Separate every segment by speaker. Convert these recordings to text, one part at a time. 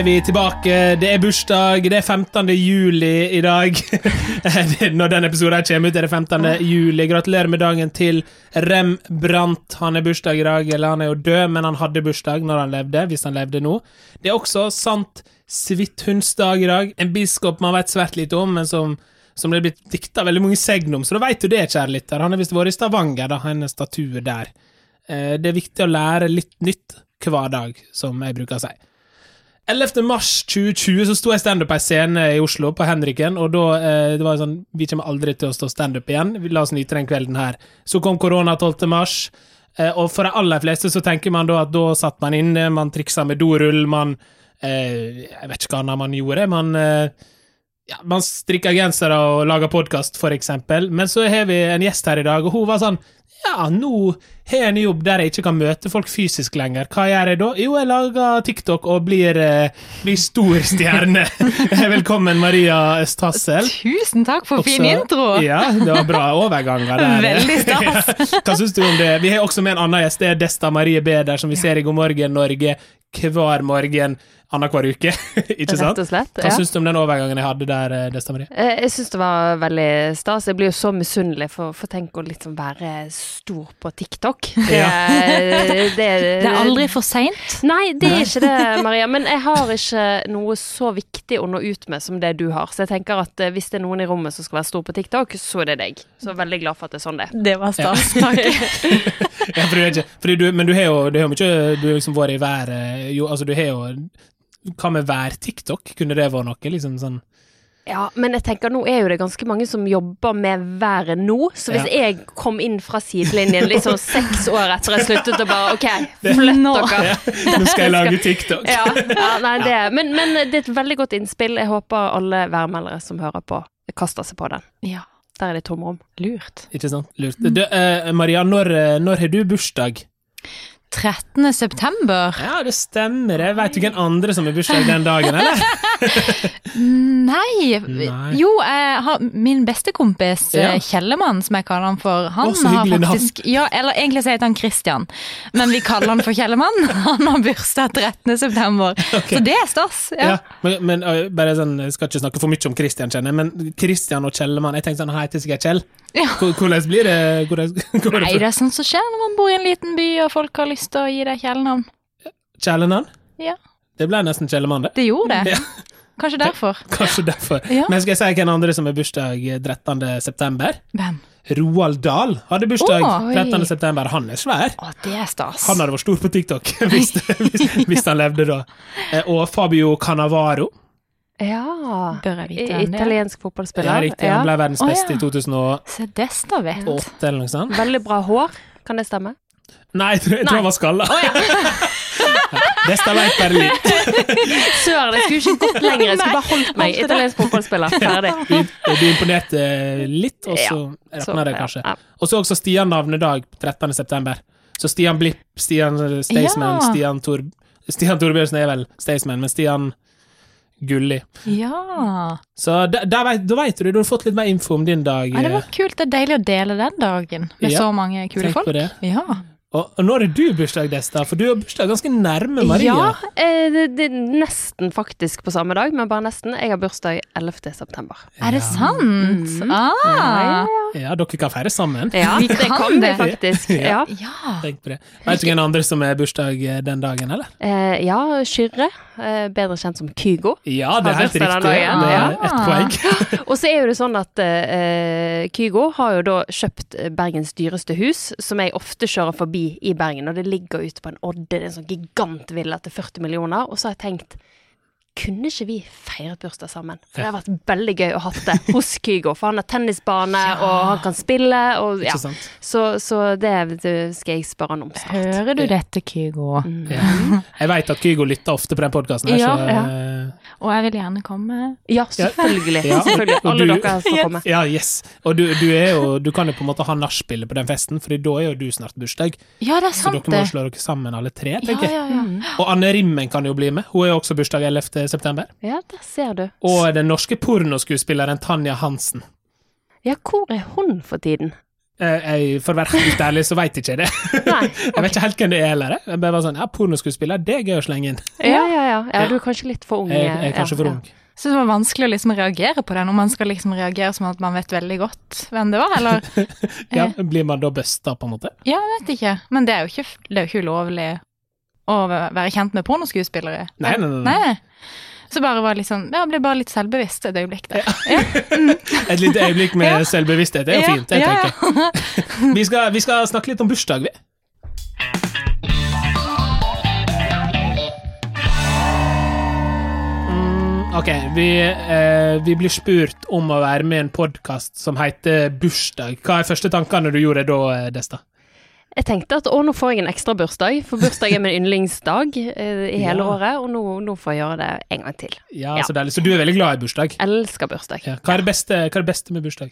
Speaker 1: er vi tilbake. Det er bursdag. Det er 15. juli i dag. Når denne episoden kommer ut, er det 15. juli. Gratulerer med dagen til Rembrandt. Han er bursdag i dag, eller han er jo død, men han hadde bursdag når han levde, hvis han levde nå. Det er også sant Svithundsdag i dag. En biskop man vet svært lite om, men som, som det er blitt dikta veldig mange segn om, så da veit du det, kjære lytter. Han har visst vært i Stavanger, da, en statue der. Eh, Det er viktig å lære litt nytt hver dag, som jeg bruker å si. 11. mars 2020 så sto jeg standup på ei scene i Oslo, på Henriken, og da eh, det var sånn Vi kommer aldri til å stå standup igjen, vi la oss nyte den kvelden her. Så kom korona 12. mars, eh, og for de aller fleste så tenker man da at da satt man inne, man triksa med dorull, man eh, Jeg vet ikke hva annet man gjorde, man eh, ja, man strikka gensere og laga podkast, for eksempel. Men så har vi en gjest her i dag, og hun var sånn Ja, nå har jeg en jobb der jeg ikke kan møte folk fysisk lenger. Hva gjør jeg da? Jo, jeg lager TikTok og blir, eh, blir stor stjerne. Velkommen, Maria Østhassel.
Speaker 2: Tusen takk for fin intro!
Speaker 1: Ja, det var bra overganger der.
Speaker 2: Veldig stas.
Speaker 1: Ja. Hva syns du om det? Vi har også med en annen gjest. Det er Desta Marie Beder, som vi ser i God morgen Norge hver morgen annenhver uke. Ikke sant?
Speaker 3: Rett og slett.
Speaker 1: Hva
Speaker 3: Ja.
Speaker 1: syns du om den overgangen jeg hadde der, eh, Desta Marie?
Speaker 3: Eh, Jeg syns det var veldig stas. Jeg blir jo så misunnelig, for, for tenk å liksom være stor på TikTok. Det, det,
Speaker 2: Det er aldri for seint.
Speaker 3: Nei, det er ikke det, Maria. Men jeg har ikke noe så viktig å nå ut med som det du har. Så jeg tenker at eh, hvis det er noen i rommet som skal være stor på TikTok, så er det deg. Så veldig glad for at det er sånn det er.
Speaker 2: Det var stas. Takk.
Speaker 1: Ja, for du er ikke, du, men du har jo, du har mye Du er liksom vært i været Jo, altså, du har jo Hva med vær-TikTok? Kunne det vært noe? Liksom sånn
Speaker 3: Ja, men jeg tenker nå er jo det ganske mange som jobber med været nå. Så hvis jeg kom inn fra sidelinjen liksom seks år etter jeg sluttet og bare OK, flytt
Speaker 2: Nå.
Speaker 3: dere.
Speaker 1: ja, Nå skal jeg lage TikTok.
Speaker 3: Ja, ja nei, det, men, men det er et veldig godt innspill. Jeg håper alle værmeldere som hører på, kaster seg på den.
Speaker 2: Ja,
Speaker 3: Der er det tomrom.
Speaker 2: lurt.
Speaker 1: Ikke sant? Lurt. Du, eh, Maria, når, eh, når har du bursdag?
Speaker 2: 13. september.
Speaker 1: Ja, det stemmer. Jeg Veit du hvem andre som har bursdag den dagen, eller?
Speaker 2: Nei.
Speaker 1: Nei.
Speaker 2: Jo, har min bestekompis
Speaker 1: Ja.
Speaker 2: ja. Kjellemann, som jeg kaller han for. Han
Speaker 1: Å, så
Speaker 2: har faktisk Ja, eller egentlig så heter han Christian, men vi kaller han for Kjellemann. Han har bursdag 13. september, så det er stas.
Speaker 1: Ja. Men, men bare sånn, Jeg skal ikke snakke for mye om Christian, kjenner jeg, men Christian og Kjellemann Jeg tenkte sånn, han heter sikkert Kjell. Hvordan blir det? Hvordan,
Speaker 2: Nei, det er sånt som skjer når man bor i en liten by og folk har lyst til å gi deg kjælenavn.
Speaker 1: Kjælenavn?
Speaker 2: Ja.
Speaker 1: Det ble nesten Kjellemann, det.
Speaker 2: Det gjorde det.
Speaker 1: Ja.
Speaker 2: Kanskje derfor.
Speaker 1: Kanskje derfor.
Speaker 2: Ja.
Speaker 1: Men skal jeg si hvem andre som har bursdag 13. september?
Speaker 2: Hvem?
Speaker 1: Roald Dahl hadde bursdag
Speaker 2: oh, oi.
Speaker 1: 13. september. Han er svær.
Speaker 2: Å, det er stas.
Speaker 1: Han hadde vært stor på TikTok hvis, hvis, hvis han levde da. Eh, Og Fabio Cannavaro.
Speaker 3: Ja.
Speaker 2: Bør jeg vite hvem det?
Speaker 3: Italiensk
Speaker 1: Ja,
Speaker 3: fotballspiller.
Speaker 1: riktig. Han ble verdens beste
Speaker 2: ja.
Speaker 1: i 2008
Speaker 2: Se, Desta vet.
Speaker 1: eller noe sånt.
Speaker 3: Veldig bra hår. Kan det stemme?
Speaker 1: Nei, jeg tror, han var skalla. Desta veit bare litt.
Speaker 3: Søren, jeg skulle ikke gått lenger. Jeg skulle bare holdt meg. Italiensk fotballspiller. Ferdig.
Speaker 1: Du, du imponerte litt, og så rakna det kanskje. Og så også Stian navnedag 13. september. Så Stian Blipp, Stian Staysman,
Speaker 2: Ja.
Speaker 1: Stian Tor... Stian Torbjørnsen er vel Staysman, men Stian Gulli.
Speaker 2: Ja.
Speaker 1: Så da, da vet, da vet du, du har fått litt mer info om din dag.
Speaker 2: ja. Det var kult. Det er deilig å dele den dagen med
Speaker 1: Ja.
Speaker 2: så mange kule folk.
Speaker 1: det.
Speaker 2: Ja.
Speaker 1: Og, og når er du bursdag, Desta? For du har bursdag ganske nærme Maria.
Speaker 3: Ja, eh, det, det er nesten faktisk på samme dag, men bare nesten. Jeg har bursdag 11. september.
Speaker 2: Er det sant?
Speaker 3: Mm.
Speaker 2: Ah.
Speaker 1: Ja, dere kan feire sammen.
Speaker 3: Ja,
Speaker 2: Vi
Speaker 3: det
Speaker 2: kan
Speaker 3: kan
Speaker 2: det.
Speaker 3: faktisk.
Speaker 1: Ja.
Speaker 3: Ja,
Speaker 2: Ja.
Speaker 1: Tenk på det. Vet du hvem andre som har bursdag eh, den dagen, eller?
Speaker 3: eh, ja Kyrre, eh, bedre kjent som Kygo.
Speaker 1: Ja, det er helt riktig. Det er
Speaker 2: ja.
Speaker 1: ett poeng.
Speaker 3: Og så er jo det sånn at eh, Kygo har jo da kjøpt Bergens dyreste hus, som jeg ofte kjører forbi i Bergen, og det ligger ute på en odde, det er en sånn gigantvilla til 40 millioner, og så har jeg tenkt kunne ikke vi feiret bursdag sammen? For det har vært veldig gøy å ha det hos Kygo. For han har tennisbane,
Speaker 2: Ja.
Speaker 3: og han kan spille, og ja.
Speaker 1: Ikke sant?
Speaker 3: Så, så det, det skal jeg spørre han om snart.
Speaker 2: Hører du dette, Kygo?
Speaker 3: Mm.
Speaker 1: Ja. Jeg vet at Kygo lytter ofte på den podkasten her,
Speaker 2: Ja,
Speaker 1: så
Speaker 3: ja.
Speaker 2: Og jeg vil gjerne komme.
Speaker 3: Ja, selvfølgelig.
Speaker 1: Ja.
Speaker 3: selvfølgelig. Alle
Speaker 1: du-
Speaker 3: dere skal komme.
Speaker 1: Ja, yes. Og du, du, er jo, du kan jo på en måte ha nachspielet på den festen, for da er jo du snart bursdag.
Speaker 2: Ja, det er sant Så
Speaker 1: dere må
Speaker 2: det.
Speaker 1: slå dere sammen alle tre, tenker jeg.
Speaker 2: ja, ja.
Speaker 3: ja.
Speaker 1: Og Anne Rimmen kan jo bli med. Hun er jo også bursdag 11. september.
Speaker 3: Ja, det ser du.
Speaker 1: Og den norske pornoskuespilleren Tanja Hansen.
Speaker 3: Ja, hvor er hun for tiden?
Speaker 1: Eh, Jeg, for å være helt ærlig, så veit ikke jeg det.
Speaker 3: Nei.
Speaker 1: Jeg vet ikke helt hvem det er heller. jeg. Bare var sånn, ja, Pornoskuespiller, det er gøy å slenge inn.
Speaker 3: Ja, ja, ja. ja du er kanskje litt for ung.
Speaker 1: Jeg, jeg er kanskje
Speaker 3: ja,
Speaker 1: for
Speaker 3: ja.
Speaker 1: ung.
Speaker 2: Så det var vanskelig å liksom reagere på det, når man skal liksom reagere som at man vet veldig godt hvem det var, eller?
Speaker 1: Ja, Blir man da busta, på en måte?
Speaker 2: Ja, jeg vet ikke. Men det er jo ikke, det er jo ikke ulovlig å være kjent med pornoskuespillere.
Speaker 1: Nei, nei, nei.
Speaker 2: Nei. Så bare var liksom, ja, ble bare litt selvbevisst et øyeblikk der. Ja.
Speaker 1: Et lite øyeblikk med
Speaker 2: Ja.
Speaker 1: selvbevissthet det er jo fint.
Speaker 2: ja,
Speaker 1: tenker jeg. Vi skal, vi skal snakke litt om bursdag, vi. Mm, Ok, vi, eh, vi blir spurt om å være med i en podkast som heter Bursdag. Hva er første tankene du gjorde da, eh, Desta?
Speaker 3: Jeg tenkte at å, nå får jeg en ekstra bursdag, for bursdag er min yndlingsdag eh, i hele
Speaker 1: Ja.
Speaker 3: året, og nå, nå får jeg gjøre det en gang til.
Speaker 1: Ja. Så deilig. Så du er veldig glad i bursdag?
Speaker 3: Elsker bursdag.
Speaker 1: Ja. Hva, er det beste, hva er det beste med bursdag?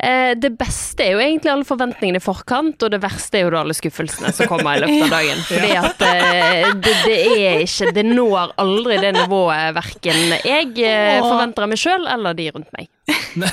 Speaker 3: Eh, det beste er jo egentlig alle forventningene i forkant, og det verste er jo alle skuffelsene som kommer i løpet av dagen. Fordi at eh, det, det er ikke Det når aldri det nivået verken jeg eh, forventer av meg sjøl, eller de rundt meg.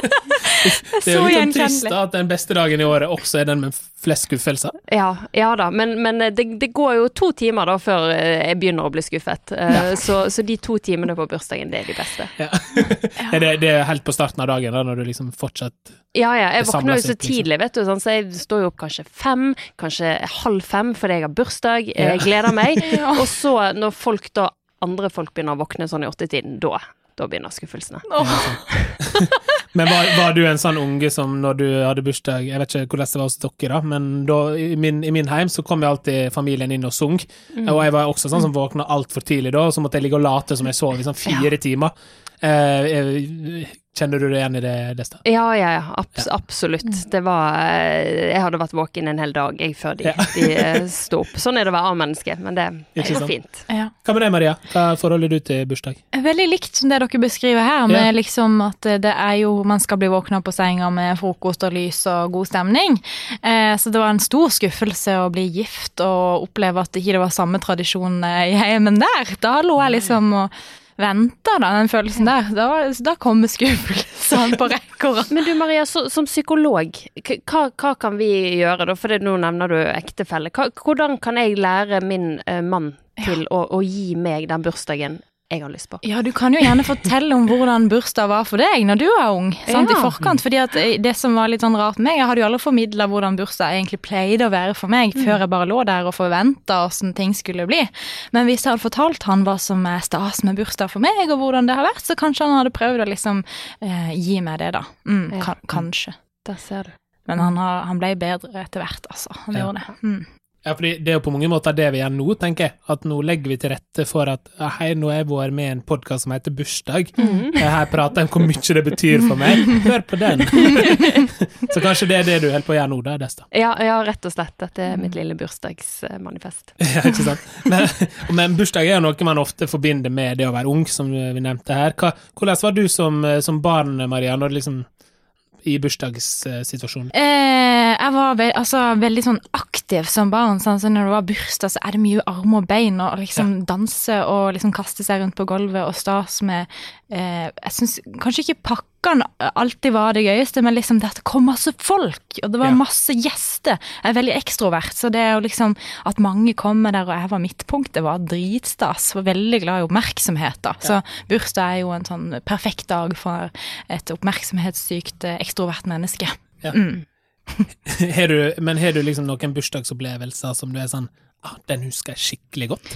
Speaker 1: Det er jo litt sånn trist at den beste dagen i året også er den med flest skuffelser.
Speaker 3: Ja, ja da, men, men det, det går jo to timer da før eh, jeg begynner å bli skuffet. Ja. så, så de to timene på bursdagen, det er de beste.
Speaker 1: Ja. Er det, det er helt på starten av dagen, da, når du liksom fortsatt
Speaker 3: Ja, ja. Jeg våkner jo så
Speaker 1: liksom.
Speaker 3: tidlig, vet du. Sånn, så jeg står jo opp kanskje fem, kanskje halv fem fordi jeg har bursdag. Jeg gleder meg.
Speaker 2: Ja.
Speaker 3: Og så, når folk da, andre folk begynner å våkne sånn i åttetiden, da, da begynner skuffelsene.
Speaker 2: Åh.
Speaker 1: Men var, var du en sånn unge som når du hadde bursdag Jeg vet ikke hvordan det var hos dere, da, men da, i, min, i min heim så kom jo alltid familien inn og sung. Og jeg var også sånn som våkna altfor tidlig da, og så måtte jeg ligge og late som jeg sov i sånn fire timer. Eh, eh, kjenner du deg igjen i det, Desta?
Speaker 3: Ja, ja, ja. Abs absolutt. Det var eh, Jeg hadde vært våken en hel dag jeg, før de,
Speaker 1: Ja.
Speaker 3: de eh, sto opp. Sånn er det å være A-menneske, men det, det
Speaker 1: Ikke
Speaker 3: går fint.
Speaker 2: Ja.
Speaker 1: Hva med deg, Maria? Hva forholder du til bursdag?
Speaker 2: Veldig likt som det dere beskriver her, med
Speaker 1: Ja.
Speaker 2: liksom at det er jo Man skal bli våkna på senga med frokost og lys og god stemning. Eh, så det var en stor skuffelse å bli gift og oppleve at det ikke var samme tradisjon eh, i heimen der. Da lå jeg liksom og venta, da, den følelsen der. Da, da kommer skuffelsen på rekke og.
Speaker 3: Men du Maria, så, som psykolog, hva, hva kan vi gjøre da? For det, nå nevner du ektefelle. Hva, hvordan kan jeg lære min uh, mann til å, å gi meg den bursdagen jeg har lyst på?
Speaker 2: Ja, du kan jo gjerne fortelle om hvordan bursdag var for deg når du var ung. sant,
Speaker 3: Ja.
Speaker 2: i forkant, fordi at eh, Det som var litt sånn rart med meg, jeg hadde jo aldri formidla hvordan bursdag egentlig pleide å være for meg, før jeg bare lå der og forventa åssen ting skulle bli. Men hvis jeg hadde fortalt han hva som er stas med bursdag for meg, og hvordan det har vært, så kanskje han hadde prøvd å liksom eh, gi meg det, da. Mm,
Speaker 3: Ja.
Speaker 2: kanskje.
Speaker 3: Der ser du.
Speaker 2: Men han, har, han ble bedre etter hvert, altså. Han
Speaker 1: Ja.
Speaker 2: gjorde det. Mm.
Speaker 1: Ja, fordi Det er jo på mange måter det vi gjør nå, tenker jeg. At nå legger vi til rette for at hei, nå har jeg vært med i en podkast som heter Bursdag. Her prater jeg om hvor mye det betyr for meg. Hør på den! Så kanskje det er det du holder på å gjøre nå, da, Desta.
Speaker 3: Ja, ja, rett og slett. Dette er mitt lille bursdagsmanifest.
Speaker 1: Ja, ikke sant? Men, men bursdag er jo noe man ofte forbinder med det å være ung, som vi nevnte her. Hva, hvordan var du som, som barn, Maria, når liksom i bursdagssituasjonen?
Speaker 2: Eh, jeg var ve altså, veldig sånn aktiv som barn. Sånn, så når det var bursdag, så er det mye armer og bein, og liksom danse og liksom kaste seg rundt på gulvet og stas med Jeg syns kanskje ikke pakkene alltid var det gøyeste, men liksom det at det kom masse folk, og det var
Speaker 1: Ja.
Speaker 2: masse gjester. Jeg er veldig ekstrovert, så det er jo liksom at mange kommer der, og jeg var midtpunkt, det var dritstas. Var veldig glad i oppmerksomhet, da. Så bursdag er jo en sånn perfekt dag for et oppmerksomhetssykt eh, ekstrovert menneske.
Speaker 1: Ja.
Speaker 2: Mm.
Speaker 1: Har du, men har du liksom noen bursdagsopplevelser som du er sånn ah, Den husker jeg skikkelig godt.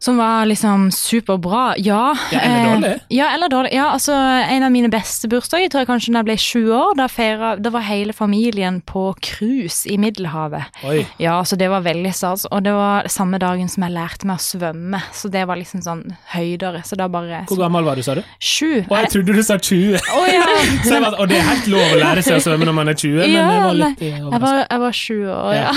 Speaker 2: Som var liksom superbra. Ja.
Speaker 1: Ja, eller
Speaker 2: eh,
Speaker 1: dårlig.
Speaker 2: Ja, eller dårlig. Ja, altså, en av mine beste bursdager tror jeg kanskje da jeg ble sju år. Da, feiret, da var hele familien på cruise i Middelhavet.
Speaker 1: Oi.
Speaker 2: Ja, så det var veldig stas. Og det var samme dagen som jeg lærte meg å svømme. Så det var liksom sånn høydere. Så da bare
Speaker 1: Hvor gammel var du, sa du?
Speaker 2: Sju.
Speaker 1: Å, jeg trodde du sa 20.
Speaker 2: Oh, ja.
Speaker 1: Så jeg var, og det er helt lov å lære seg å svømme når man er 20, men
Speaker 2: Ja,
Speaker 1: det var litt
Speaker 2: Jeg var, jeg var sju år, ja.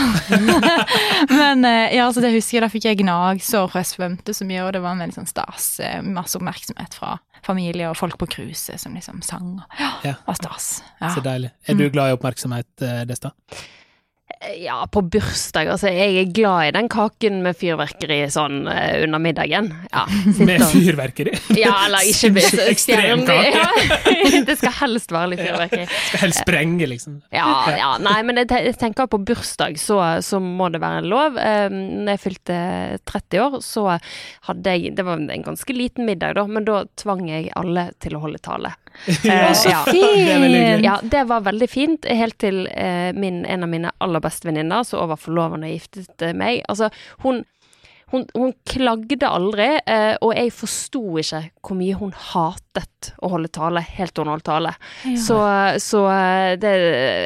Speaker 2: Men eh, ja, så det husker jeg, da fikk jeg gnagsår, fra jeg svømte så mye, og det var en veldig sånn stas. eh, Masse oppmerksomhet fra familie og folk på cruiset som liksom sang. Ja,
Speaker 1: Ja.
Speaker 2: var stas. Ja.
Speaker 1: Så deilig. Er du glad i oppmerksomhet, eh, Desta?
Speaker 3: Ja, på bursdag. Altså, jeg er glad i den kaken med fyrverkeri sånn uh, under middagen. Ja,
Speaker 1: Med fyrverkeri.
Speaker 3: Ja, eller ikke Ekstremkake? Ja, det skal helst være litt fyrverkeri.
Speaker 1: Skal helst sprenge, liksom.
Speaker 3: Ja, ja, nei, men jeg tenker på bursdag, så, så må det være lov. Um, når jeg fylte 30 år, så hadde jeg Det var en ganske liten middag, da, men da tvang jeg alle til å holde tale. Eh,
Speaker 2: Så
Speaker 3: ja.
Speaker 1: Det er.
Speaker 3: Ja, det var veldig fint, helt til eh, min, en av mine aller beste venninner, som var forlovende og giftet eh, meg. Altså, hun, hun, hun klagde aldri, eh, og jeg forsto ikke hvor mye hun hatet å holde tale helt til hun holdt tale. Så, så eh, det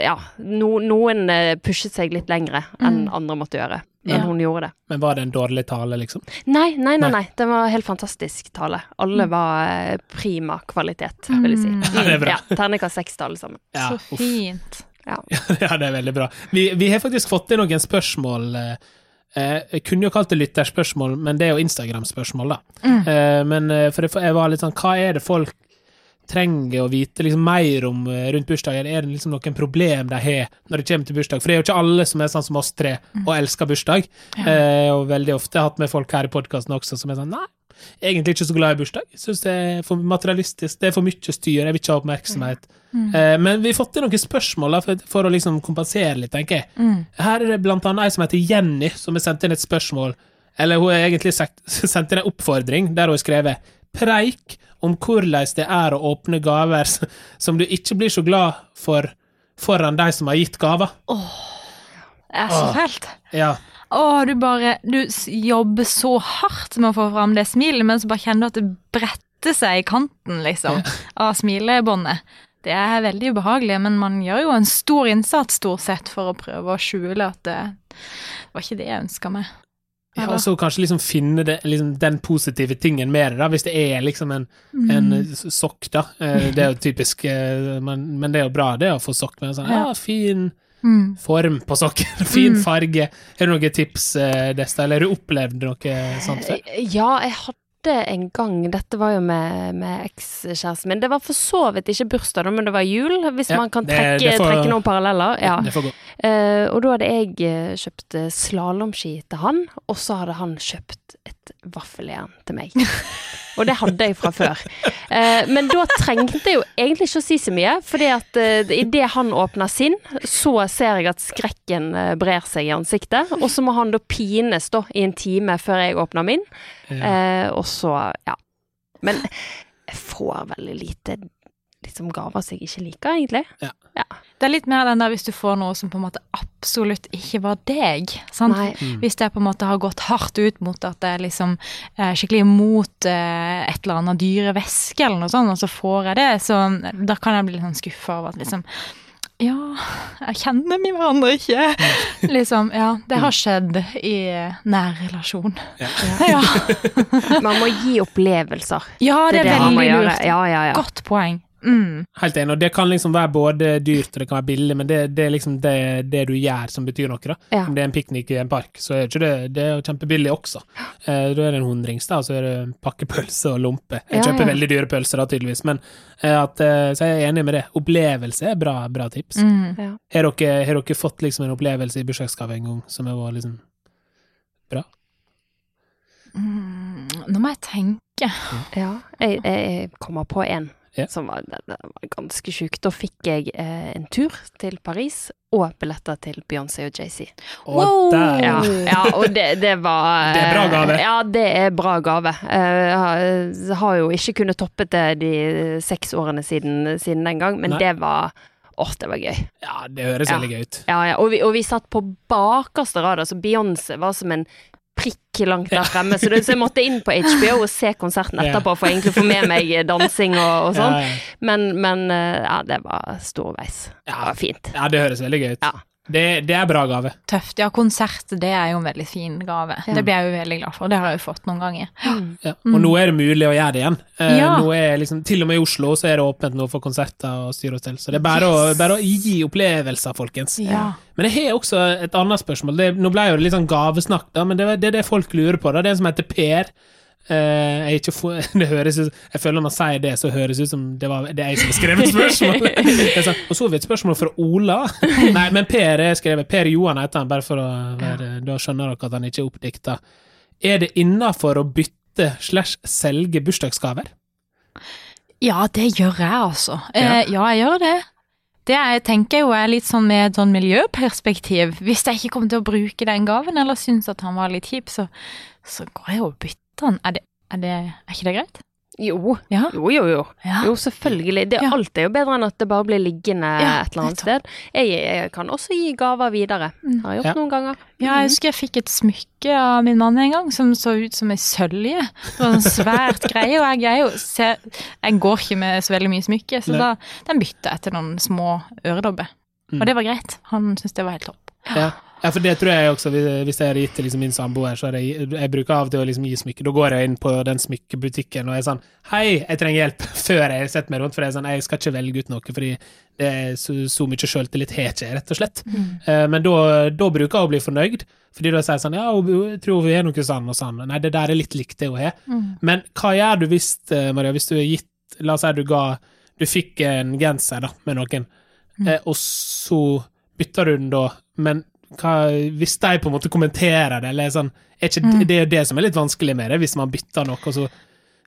Speaker 3: Ja, no, noen pushet seg litt lengre enn andre måtte gjøre, men
Speaker 2: Ja.
Speaker 3: hun gjorde det.
Speaker 1: Men var det en dårlig tale, liksom?
Speaker 3: Nei, nei, nei,
Speaker 1: Nei.
Speaker 3: Det var helt fantastisk tale. Alle var eh, prima kvalitet, vil jeg si.
Speaker 2: Mm.
Speaker 1: Ja, det er bra.
Speaker 3: Ja, Terningkast seks til alle sammen.
Speaker 1: Ja,
Speaker 2: Så fint.
Speaker 3: Ja.
Speaker 1: ja, det er veldig bra. Vi, vi har faktisk fått inn noen spørsmål. eh, eh, Jeg kunne jo kalt det lytterspørsmål, men det er jo Instagram-spørsmål, da.
Speaker 2: Mm.
Speaker 1: Eh, Men eh, for jeg- jeg var litt sånn, hva er det folk trenger å vite liksom mer om eh, rundt bursdagen? Er det liksom noen problem de har når det kommer til bursdag? For det er jo ikke alle som er sånn som oss tre og elsker bursdag. Eh, og veldig ofte har hatt med folk her i podkasten også som er sånn nei, egentlig ikke så glad i bursdag. Syns det er for materialistisk, det er for mye styr, jeg vil ikke ha oppmerksomhet. Eh, men vi har fått inn noen spørsmål da, for, for å liksom kompensere litt, tenker jeg.
Speaker 2: Mm.
Speaker 1: Her er det blant annet ei som heter Jenny, som har sendt inn et spørsmål. Eller hun har egentlig sendt inn en oppfordring der hun har skrevet Preik om hvordan det er å åpne gaver som du ikke blir så glad for foran de som har gitt gaver.
Speaker 2: Åh, Det er så fælt.
Speaker 1: Ja.
Speaker 2: Åh, du bare Du jobber så hardt med å få fram det smilet, men så bare kjenner du at det bretter seg i kanten, liksom, av smilebåndet. Det er veldig ubehagelig, men man gjør jo en stor innsats, stort sett, for å prøve å skjule at det var ikke det jeg ønska meg.
Speaker 1: Ja, og så kanskje liksom finne det, liksom den positive tingen med det, da, hvis det er liksom en,
Speaker 2: Mm.
Speaker 1: en sokk, da. Eh, Det er jo typisk, eh, men, men det er jo bra det å få sokk med en sånn ja,
Speaker 2: Ja.
Speaker 1: fin
Speaker 2: Mm.
Speaker 1: form på sokken, fin
Speaker 2: Mm.
Speaker 1: farge. Er det noen tips, eh, Desta, eller har du opplevd noe sånt før?
Speaker 3: Ja, jeg hadde en gang Dette var jo med, med ekskjæresten min. Det var for så vidt ikke bursdag, da, men det var jul, hvis
Speaker 1: Ja,
Speaker 3: man kan trekke,
Speaker 1: det får-
Speaker 3: trekke noen paralleller. Ja.
Speaker 1: Det får gå.
Speaker 3: Uh, og da hadde jeg eh, kjøpt eh, slalåmski til han, og så hadde han kjøpt et vaffeljern til meg. Og det hadde jeg fra før. Eh, men da trengte jeg jo egentlig ikke å si så mye, fordi at uh, idet han åpner sin, så ser jeg at skrekken eh, brer seg i ansiktet, og så må han da pines da i en time før jeg åpner min,
Speaker 1: Ja.
Speaker 3: eh, og så, ja. Men jeg får veldig lite liksom gaver som jeg ikke liker, egentlig.
Speaker 2: Det er litt mer den der hvis du får noe som på en måte absolutt ikke var deg. Sant?
Speaker 1: Mm.
Speaker 2: Hvis det på en måte har gått hardt ut mot at jeg liksom er skikkelig imot eh, et eller annet dyre væske eller noe sånt, og så får jeg det, så da kan jeg bli litt sånn skuffa over at liksom Ja, jeg kjenner vi hverandre ikke. liksom, ja. Det har skjedd i nær relasjon.
Speaker 1: Ja.
Speaker 2: Ja,
Speaker 3: Man må gi opplevelser.
Speaker 2: ja det er
Speaker 3: man må
Speaker 2: veldig lurt.
Speaker 3: Ja, ja, ja.
Speaker 2: Godt poeng. Mm.
Speaker 1: Helt enig, og det kan liksom være både dyrt og det kan være billig, men det, det er liksom det, det du gjør som betyr noe. da.
Speaker 3: Ja.
Speaker 1: Om det er en piknik i en park, så er ikke det, det er kjempebillig også. Eh, da er det en hundrings, da, og så er det pakkepølse og lompe. Jeg
Speaker 3: Ja,
Speaker 1: kjøper
Speaker 3: ja.
Speaker 1: veldig dyre pølser da, tydeligvis, men eh, at, eh, så jeg er enig med det. Opplevelse er bra, bra tips.
Speaker 2: Mm.
Speaker 1: Har, dere, har dere fått liksom en opplevelse i bursdagsgave en gang som har vært liksom
Speaker 2: Mm. Nå må jeg tenke.
Speaker 3: Ja, jeg, jeg kommer på en
Speaker 1: Ja.
Speaker 3: som var, det, det var ganske sjukt. Da fikk jeg eh, en tur til Paris og billetter til Beyoncé og JC.
Speaker 2: Wow!
Speaker 3: Ja, ja, og det, det var
Speaker 1: Det er bra gave.
Speaker 3: Ja, det er bra gave. Eh, Jeg har- jeg har jo ikke kunnet toppe det de seks årene siden, siden den gang, men
Speaker 1: Nei.
Speaker 3: det var Åh, det var gøy.
Speaker 1: Ja, det høres
Speaker 3: Ja.
Speaker 1: veldig gøy ut.
Speaker 3: Ja, ja. Og, vi, og vi satt på bakerste rad, altså Beyoncé var som en prikk langt der fremme, så, det, så jeg måtte inn på HBO og se konserten etterpå for egentlig å få med meg dansing og, og sånn. Men, men eh, ja, det var storveis. Det var fint.
Speaker 1: ja, det høres veldig gøy ut.
Speaker 3: Ja.
Speaker 1: Det, det er bra gave.
Speaker 2: Tøft. Ja, konsert det er jo en veldig fin gave.
Speaker 3: Ja.
Speaker 2: Det blir jeg jo veldig glad for. Det har jeg jo fått noen ganger.
Speaker 1: Ja. Og nå er det mulig å gjøre det igjen. Eh,
Speaker 2: Ja.
Speaker 1: Nå er liksom, til og med i Oslo så er det åpent nå for konserter og styre og stell, så det er bare,
Speaker 2: Yes.
Speaker 1: å, bare å gi opplevelser, folkens.
Speaker 2: Ja.
Speaker 1: Men jeg har også et annet spørsmål. Det, nå ble jo det litt sånn gavesnakk, da, men det, er- det er det folk lurer på. Da. Det er en som heter Per. Eh, jeg, for, ut, jeg føler når han sier det, så høres ut som det, var, det jeg som har skrevet spørsmålet. Er sånn, og så har vi et spørsmål fra Ola. Nei, men Per er skrevet. Per Johan heter han, bare for å være Da skjønner dere at han ikke er oppdikta. Er det innafor å bytte slash selge bursdagsgaver?
Speaker 2: Ja, det gjør jeg, altså.
Speaker 1: Ja.
Speaker 2: Eh, ja, jeg gjør det. Det jeg tenker jo er litt sånn med et sånn miljøperspektiv. Hvis jeg ikke kommer til å bruke den gaven, eller syns at han var litt kjip, så, så går jeg og bytter den. Er, det, er, det, er ikke det greit?
Speaker 3: Jo.
Speaker 2: Ja.
Speaker 3: Jo, jo, jo.
Speaker 2: Ja.
Speaker 3: Jo, selvfølgelig. Det,
Speaker 2: Ja.
Speaker 3: Alt er jo bedre enn at det bare blir liggende
Speaker 2: Ja,
Speaker 3: et eller annet sted. Jeg, jeg kan også gi gaver videre.
Speaker 2: Mm.
Speaker 3: Har jeg gjort
Speaker 1: Ja.
Speaker 3: noen ganger.
Speaker 2: Ja, jeg husker jeg fikk et smykke av min mann en gang som så ut som ei sølje. Det var en svært greie, og jeg, jo, ser, jeg går ikke med så veldig mye smykke, så da den bytta jeg til noen små øredobber.
Speaker 1: Mm.
Speaker 2: Og det var greit. Han syntes det var helt topp.
Speaker 1: Ja. Ja, for det tror jeg også, hvis- jeg har gitt til liksom min samboer, så jeg, jeg bruker av og til å liksom gi smykke. Da går jeg inn på den smykkebutikken og er sånn Hei, jeg trenger hjelp, før jeg setter meg rundt, for jeg sånn, jeg skal ikke velge ut noe, fordi det er så, så mye sjøltillit har ikke rett og slett. Eh, Men da, da bruker jeg å bli fornøyd, fordi da sier jeg sånn Ja, hun- jeg tror vi har noe sånn og sånn. Nei, det der er litt likt det hun har. Men hva gjør du hvis, eh, Maria, hvis du har gitt La oss si du ga Du fikk en genser da, med noen, eh, og så bytter du den da, men hva, hvis de på en måte kommenterer det, eller er sånn er ikke,
Speaker 2: Mm.
Speaker 1: Det er jo det som er litt vanskelig med det, hvis man bytter noe, og så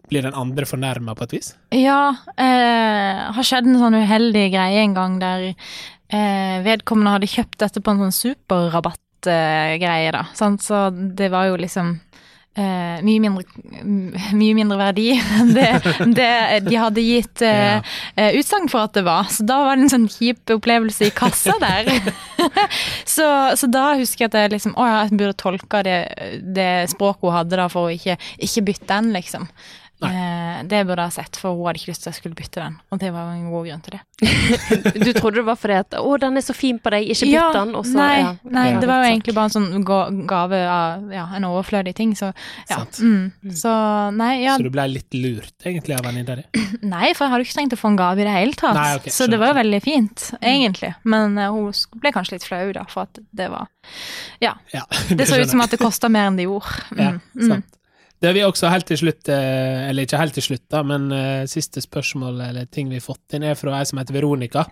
Speaker 1: blir den andre fornærma på et vis.
Speaker 2: Ja, eh, har skjedd en sånn uheldig greie en gang der eh, vedkommende hadde kjøpt dette på en sånn superrabattgreie, da. Sant? Så det var jo liksom eh, mye, mindre, mye mindre verdi enn det, det de hadde gitt eh, eh, utsagn for at det var. Så da var det en sånn kjip opplevelse i kassa der. så, så da husker jeg at jeg liksom Å ja, jeg burde tolka det, det språket hun hadde da, for å ikke, ikke bytte den, liksom. Eh, det burde jeg ha sett, for hun hadde ikke lyst til at jeg skulle bytte den. Og det var en god grunn til det.
Speaker 3: Du trodde det var fordi at 'Å, den er så fin på deg, ikke bytt den', og så
Speaker 2: nei,
Speaker 3: ja.
Speaker 2: nei
Speaker 1: Ja.
Speaker 2: det var jo egentlig bare en sånn gave av ja, en overflødig ting, så ja. Mm. Så nei, ja,
Speaker 1: Så du ble litt lurt, egentlig, av venninna di?
Speaker 2: nei, for jeg hadde ikke trengt å få en gave i det hele tatt.
Speaker 1: Nei, okay,
Speaker 2: så det var jo veldig fint, egentlig. Men uh, hun ble kanskje litt flau, da, for at det var Ja.
Speaker 1: Ja,
Speaker 2: Det så ut som at det kosta mer enn det gjorde.
Speaker 1: Ja,
Speaker 2: sant. Mm.
Speaker 1: Det vi også helt til slutt, eh, eller ikke helt til slutt, da, men eh, siste spørsmål eller ting vi har fått inn, er fra ei som heter Veronica,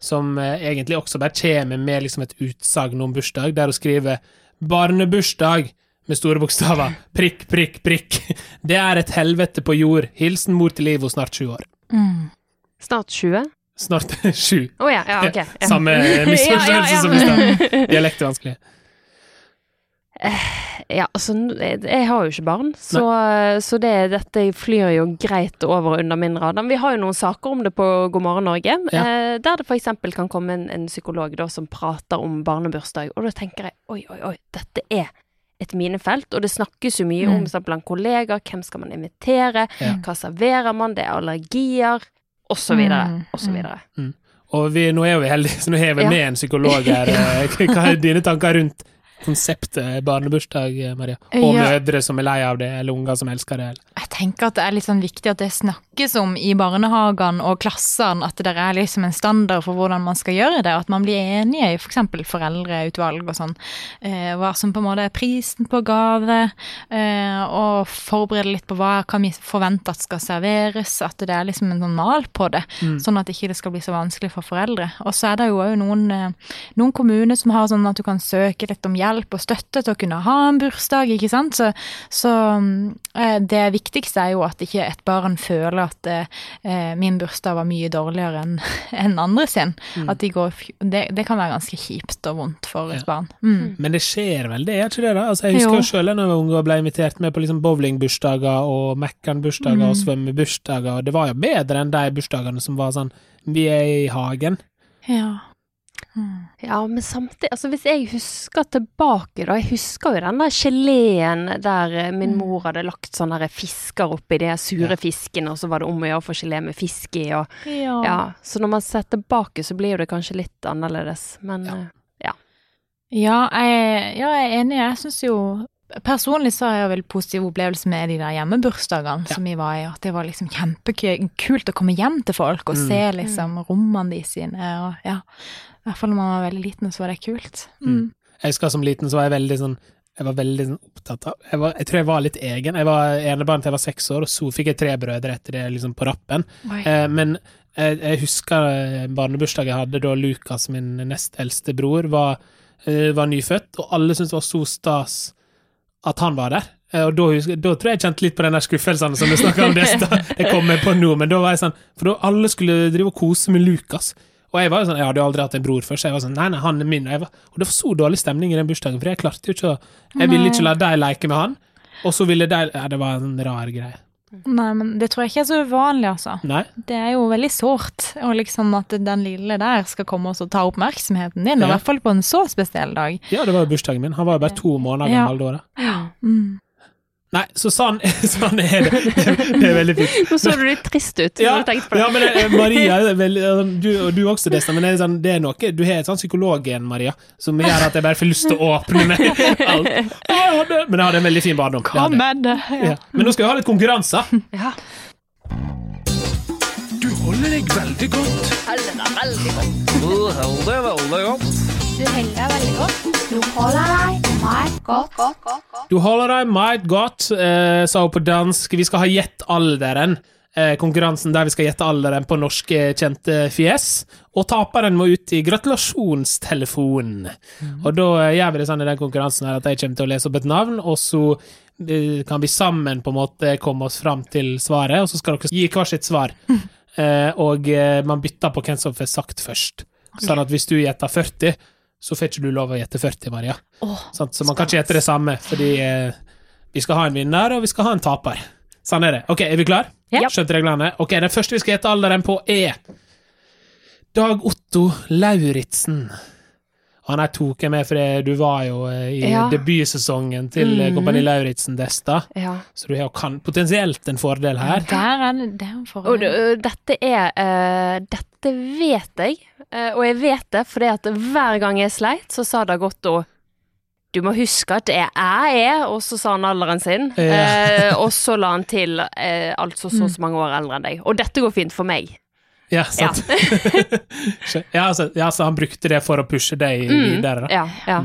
Speaker 1: som eh, egentlig også bare kommer med liksom et utsagn om bursdag, der hun skriver 'Barnebursdag' med store bokstaver. Prikk, prikk, prikk. Det er et helvete på jord. Hilsen mor til Ivo, snart sju år.
Speaker 2: Mm.
Speaker 3: Snart 20?
Speaker 1: Snart sju.
Speaker 3: Å ja, ja, ok. Ja.
Speaker 1: Samme misforståelse
Speaker 3: Ja,
Speaker 1: som i stad. Dialekt er vanskelig.
Speaker 3: Ja, altså, jeg har jo ikke barn, så, så det, dette flyr jo greit over og under min radar. Men vi har jo noen saker om det på God morgen Norge,
Speaker 1: Ja.
Speaker 3: eh, der det f.eks. kan komme en, en psykolog da, som prater om barnebursdag, og da tenker jeg oi, oi, oi, dette er et minefelt, og det snakkes jo mye
Speaker 2: Mm.
Speaker 3: om blant kollegaer, hvem skal man invitere,
Speaker 1: Ja.
Speaker 3: hva serverer man, det er allergier, videre,
Speaker 2: Mm,
Speaker 3: og så
Speaker 2: mm.
Speaker 3: videre.
Speaker 1: Og vi, nå er vi heldige, så nå har vi
Speaker 3: Ja.
Speaker 1: med en psykolog her. Eh, Hva er dine tanker rundt konseptet barnebursdag, eh, Maria? Og
Speaker 2: Ja.
Speaker 1: mødre som er lei av det, eller unger som elsker det? Eller?
Speaker 2: Jeg tenker at det er litt sånn viktig at det snakkes om i barnehagene og klassene, at det er liksom en standard for hvordan man skal gjøre det, og at man blir enige i f.eks. foreldreutvalg og sånn, eh, hva som på en måte er prisen på gave, eh, og forberede litt på hva kan vi forvente at skal serveres, at det er liksom en sånn mal på det,
Speaker 1: Mm.
Speaker 2: sånn at ikke det skal bli så vanskelig for foreldre. Og så er det jo òg noen, eh, noen kommuner som har sånn at du kan søke litt om hjelp og støtte til å kunne ha en bursdag, ikke sant, så, så mm, eh, det viktigste er jo at ikke et barn føler at eh, eh, min bursdag var mye dårligere enn en andre sin.
Speaker 1: Mm.
Speaker 2: At de går, det, det kan være ganske kjipt og vondt for et
Speaker 1: Ja.
Speaker 2: barn. Mm.
Speaker 1: Men det skjer vel, det er ikke det? da? Altså, jeg husker
Speaker 2: Jo.
Speaker 1: selv da jeg var ung og ble invitert med på liksom bowlingbursdager og Mækkern-bursdager
Speaker 2: Mm.
Speaker 1: og svømmebursdager, og det var jo bedre enn de bursdagene som var sånn Vi er i hagen.
Speaker 2: Ja. Mm.
Speaker 3: Ja, men samtidig, altså hvis jeg husker tilbake da, jeg husker jo den der geleen der eh, min
Speaker 2: Mm.
Speaker 3: mor hadde lagt sånne der fisker oppi de sure
Speaker 1: fisken,
Speaker 3: fiskene, og så var det om å gjøre å få gelé med fisk i, og
Speaker 2: Ja.
Speaker 3: ja, så når man ser tilbake så blir jo det kanskje litt annerledes, men
Speaker 1: Ja.
Speaker 3: ja.
Speaker 2: Ja, jeg, ja, jeg er enig. Jeg syns jo Personlig så har jeg vel positiv opplevelse med de der hjemmebursdagene
Speaker 1: Ja.
Speaker 2: som vi var i. At det var liksom kjempekult å komme hjem til folk og
Speaker 1: Mm.
Speaker 2: se liksom rommene de sine. Og ja, I hvert fall når man var veldig liten, så var det kult. Mm.
Speaker 1: Jeg husker som liten så var jeg veldig sånn jeg var veldig sånn opptatt av jeg, var, jeg tror jeg var litt egen. Jeg var enebarn til jeg var seks år, og så fikk jeg tre brødre etter det, liksom på rappen. Eh, men jeg, jeg husker barnebursdagen jeg hadde da Lukas, min nest eldste bror, var, uh, var nyfødt, og alle syntes det var så stas at han var der. Eh, Og da, husker, da tror jeg jeg kjente litt på den der skuffelsen som du snakka om det. Jeg kommer på nå, men da var jeg sånn For da alle skulle drive og kose med Lukas. Og jeg var jo sånn, jeg hadde jo aldri hatt en bror før, så jeg var sånn Nei, nei, han er min. Og, var, og det var så dårlig stemning i den bursdagen, for jeg klarte jo ikke å Jeg ville ikke la deg leke med han, og så ville de Ja, det var en rar greie.
Speaker 2: Nei, men det tror jeg ikke er så uvanlig, altså.
Speaker 1: Nei?
Speaker 2: Det er jo veldig sårt og liksom at den lille der skal komme og ta oppmerksomheten din, ja. i hvert fall på en så spesiell dag.
Speaker 1: Ja, det var jo bursdagen min. Han var jo bare to måneder
Speaker 2: Ja.
Speaker 1: gammel da. Ja.
Speaker 2: Mm.
Speaker 1: Nei, så sånn, sånn er det. Det er veldig fint.
Speaker 3: Nå så du litt trist ut.
Speaker 1: Ja, ja men det, Maria er du, du også, Desta, men det er, sånn, det er noe Du har et sånn psykologgen, Maria, som gjør at jeg bare får lyst til å åpne meg alt. Jeg hadde, men jeg hadde en veldig fin barndom. det hadde
Speaker 2: med det? Ja.
Speaker 1: Ja. Men nå skal vi ha litt konkurranse.
Speaker 3: Ja.
Speaker 4: Du holder deg veldig godt. Du holder deg veldig godt.
Speaker 5: Du holder deg veldig godt. Du holder deg meget godt.
Speaker 1: Du holder deg meget godt, eh, sa hun på dansk. Vi skal ha Gjett alderen. Eh, konkurransen der vi skal gjette alderen på norske kjente fjes. Og taperen må ut i gratulasjonstelefonen. Og da eh, gjør vi det sånn i den konkurransen her at jeg kommer til å lese opp et navn, og så eh, kan vi sammen på en måte komme oss fram til svaret, og så skal dere gi hver sitt svar. Eh, og eh, man bytter på hvem som får sagt først. Sånn at hvis du gjetter 40, så får ikke du lov å gjette 40, Maria. Oh, Så man kan ikke gjette det samme, fordi eh, vi skal ha en vinner, og vi skal ha en taper. Sånn er det. Ok, er vi klar?
Speaker 2: Ja.
Speaker 1: Skjønte reglene? Ok, Den første vi skal gjette alderen på, er Dag Otto Lauritzen. Han her tok jeg med, for du var jo eh, i
Speaker 3: Ja.
Speaker 1: debutsesongen til eh,
Speaker 3: Mhm.
Speaker 1: Kompani Lauritzen Desta,
Speaker 3: ja.
Speaker 1: så du har jo potensielt en fordel her.
Speaker 2: Der er det, det er en fordel.
Speaker 3: Og, dette er uh, Dette vet jeg, eh, og jeg vet det fordi at hver gang jeg sleit, så sa det godt Otto du må huske at det er jeg og så sa han alderen sin.
Speaker 1: Ja.
Speaker 3: Eh, og så la han til eh, altså så og så mange år eldre enn deg. Og dette går fint for meg.
Speaker 1: Ja, sant. ja, altså, ja, så han brukte det for å pushe deg
Speaker 3: Mm,
Speaker 1: videre, da.
Speaker 3: Ja, ja.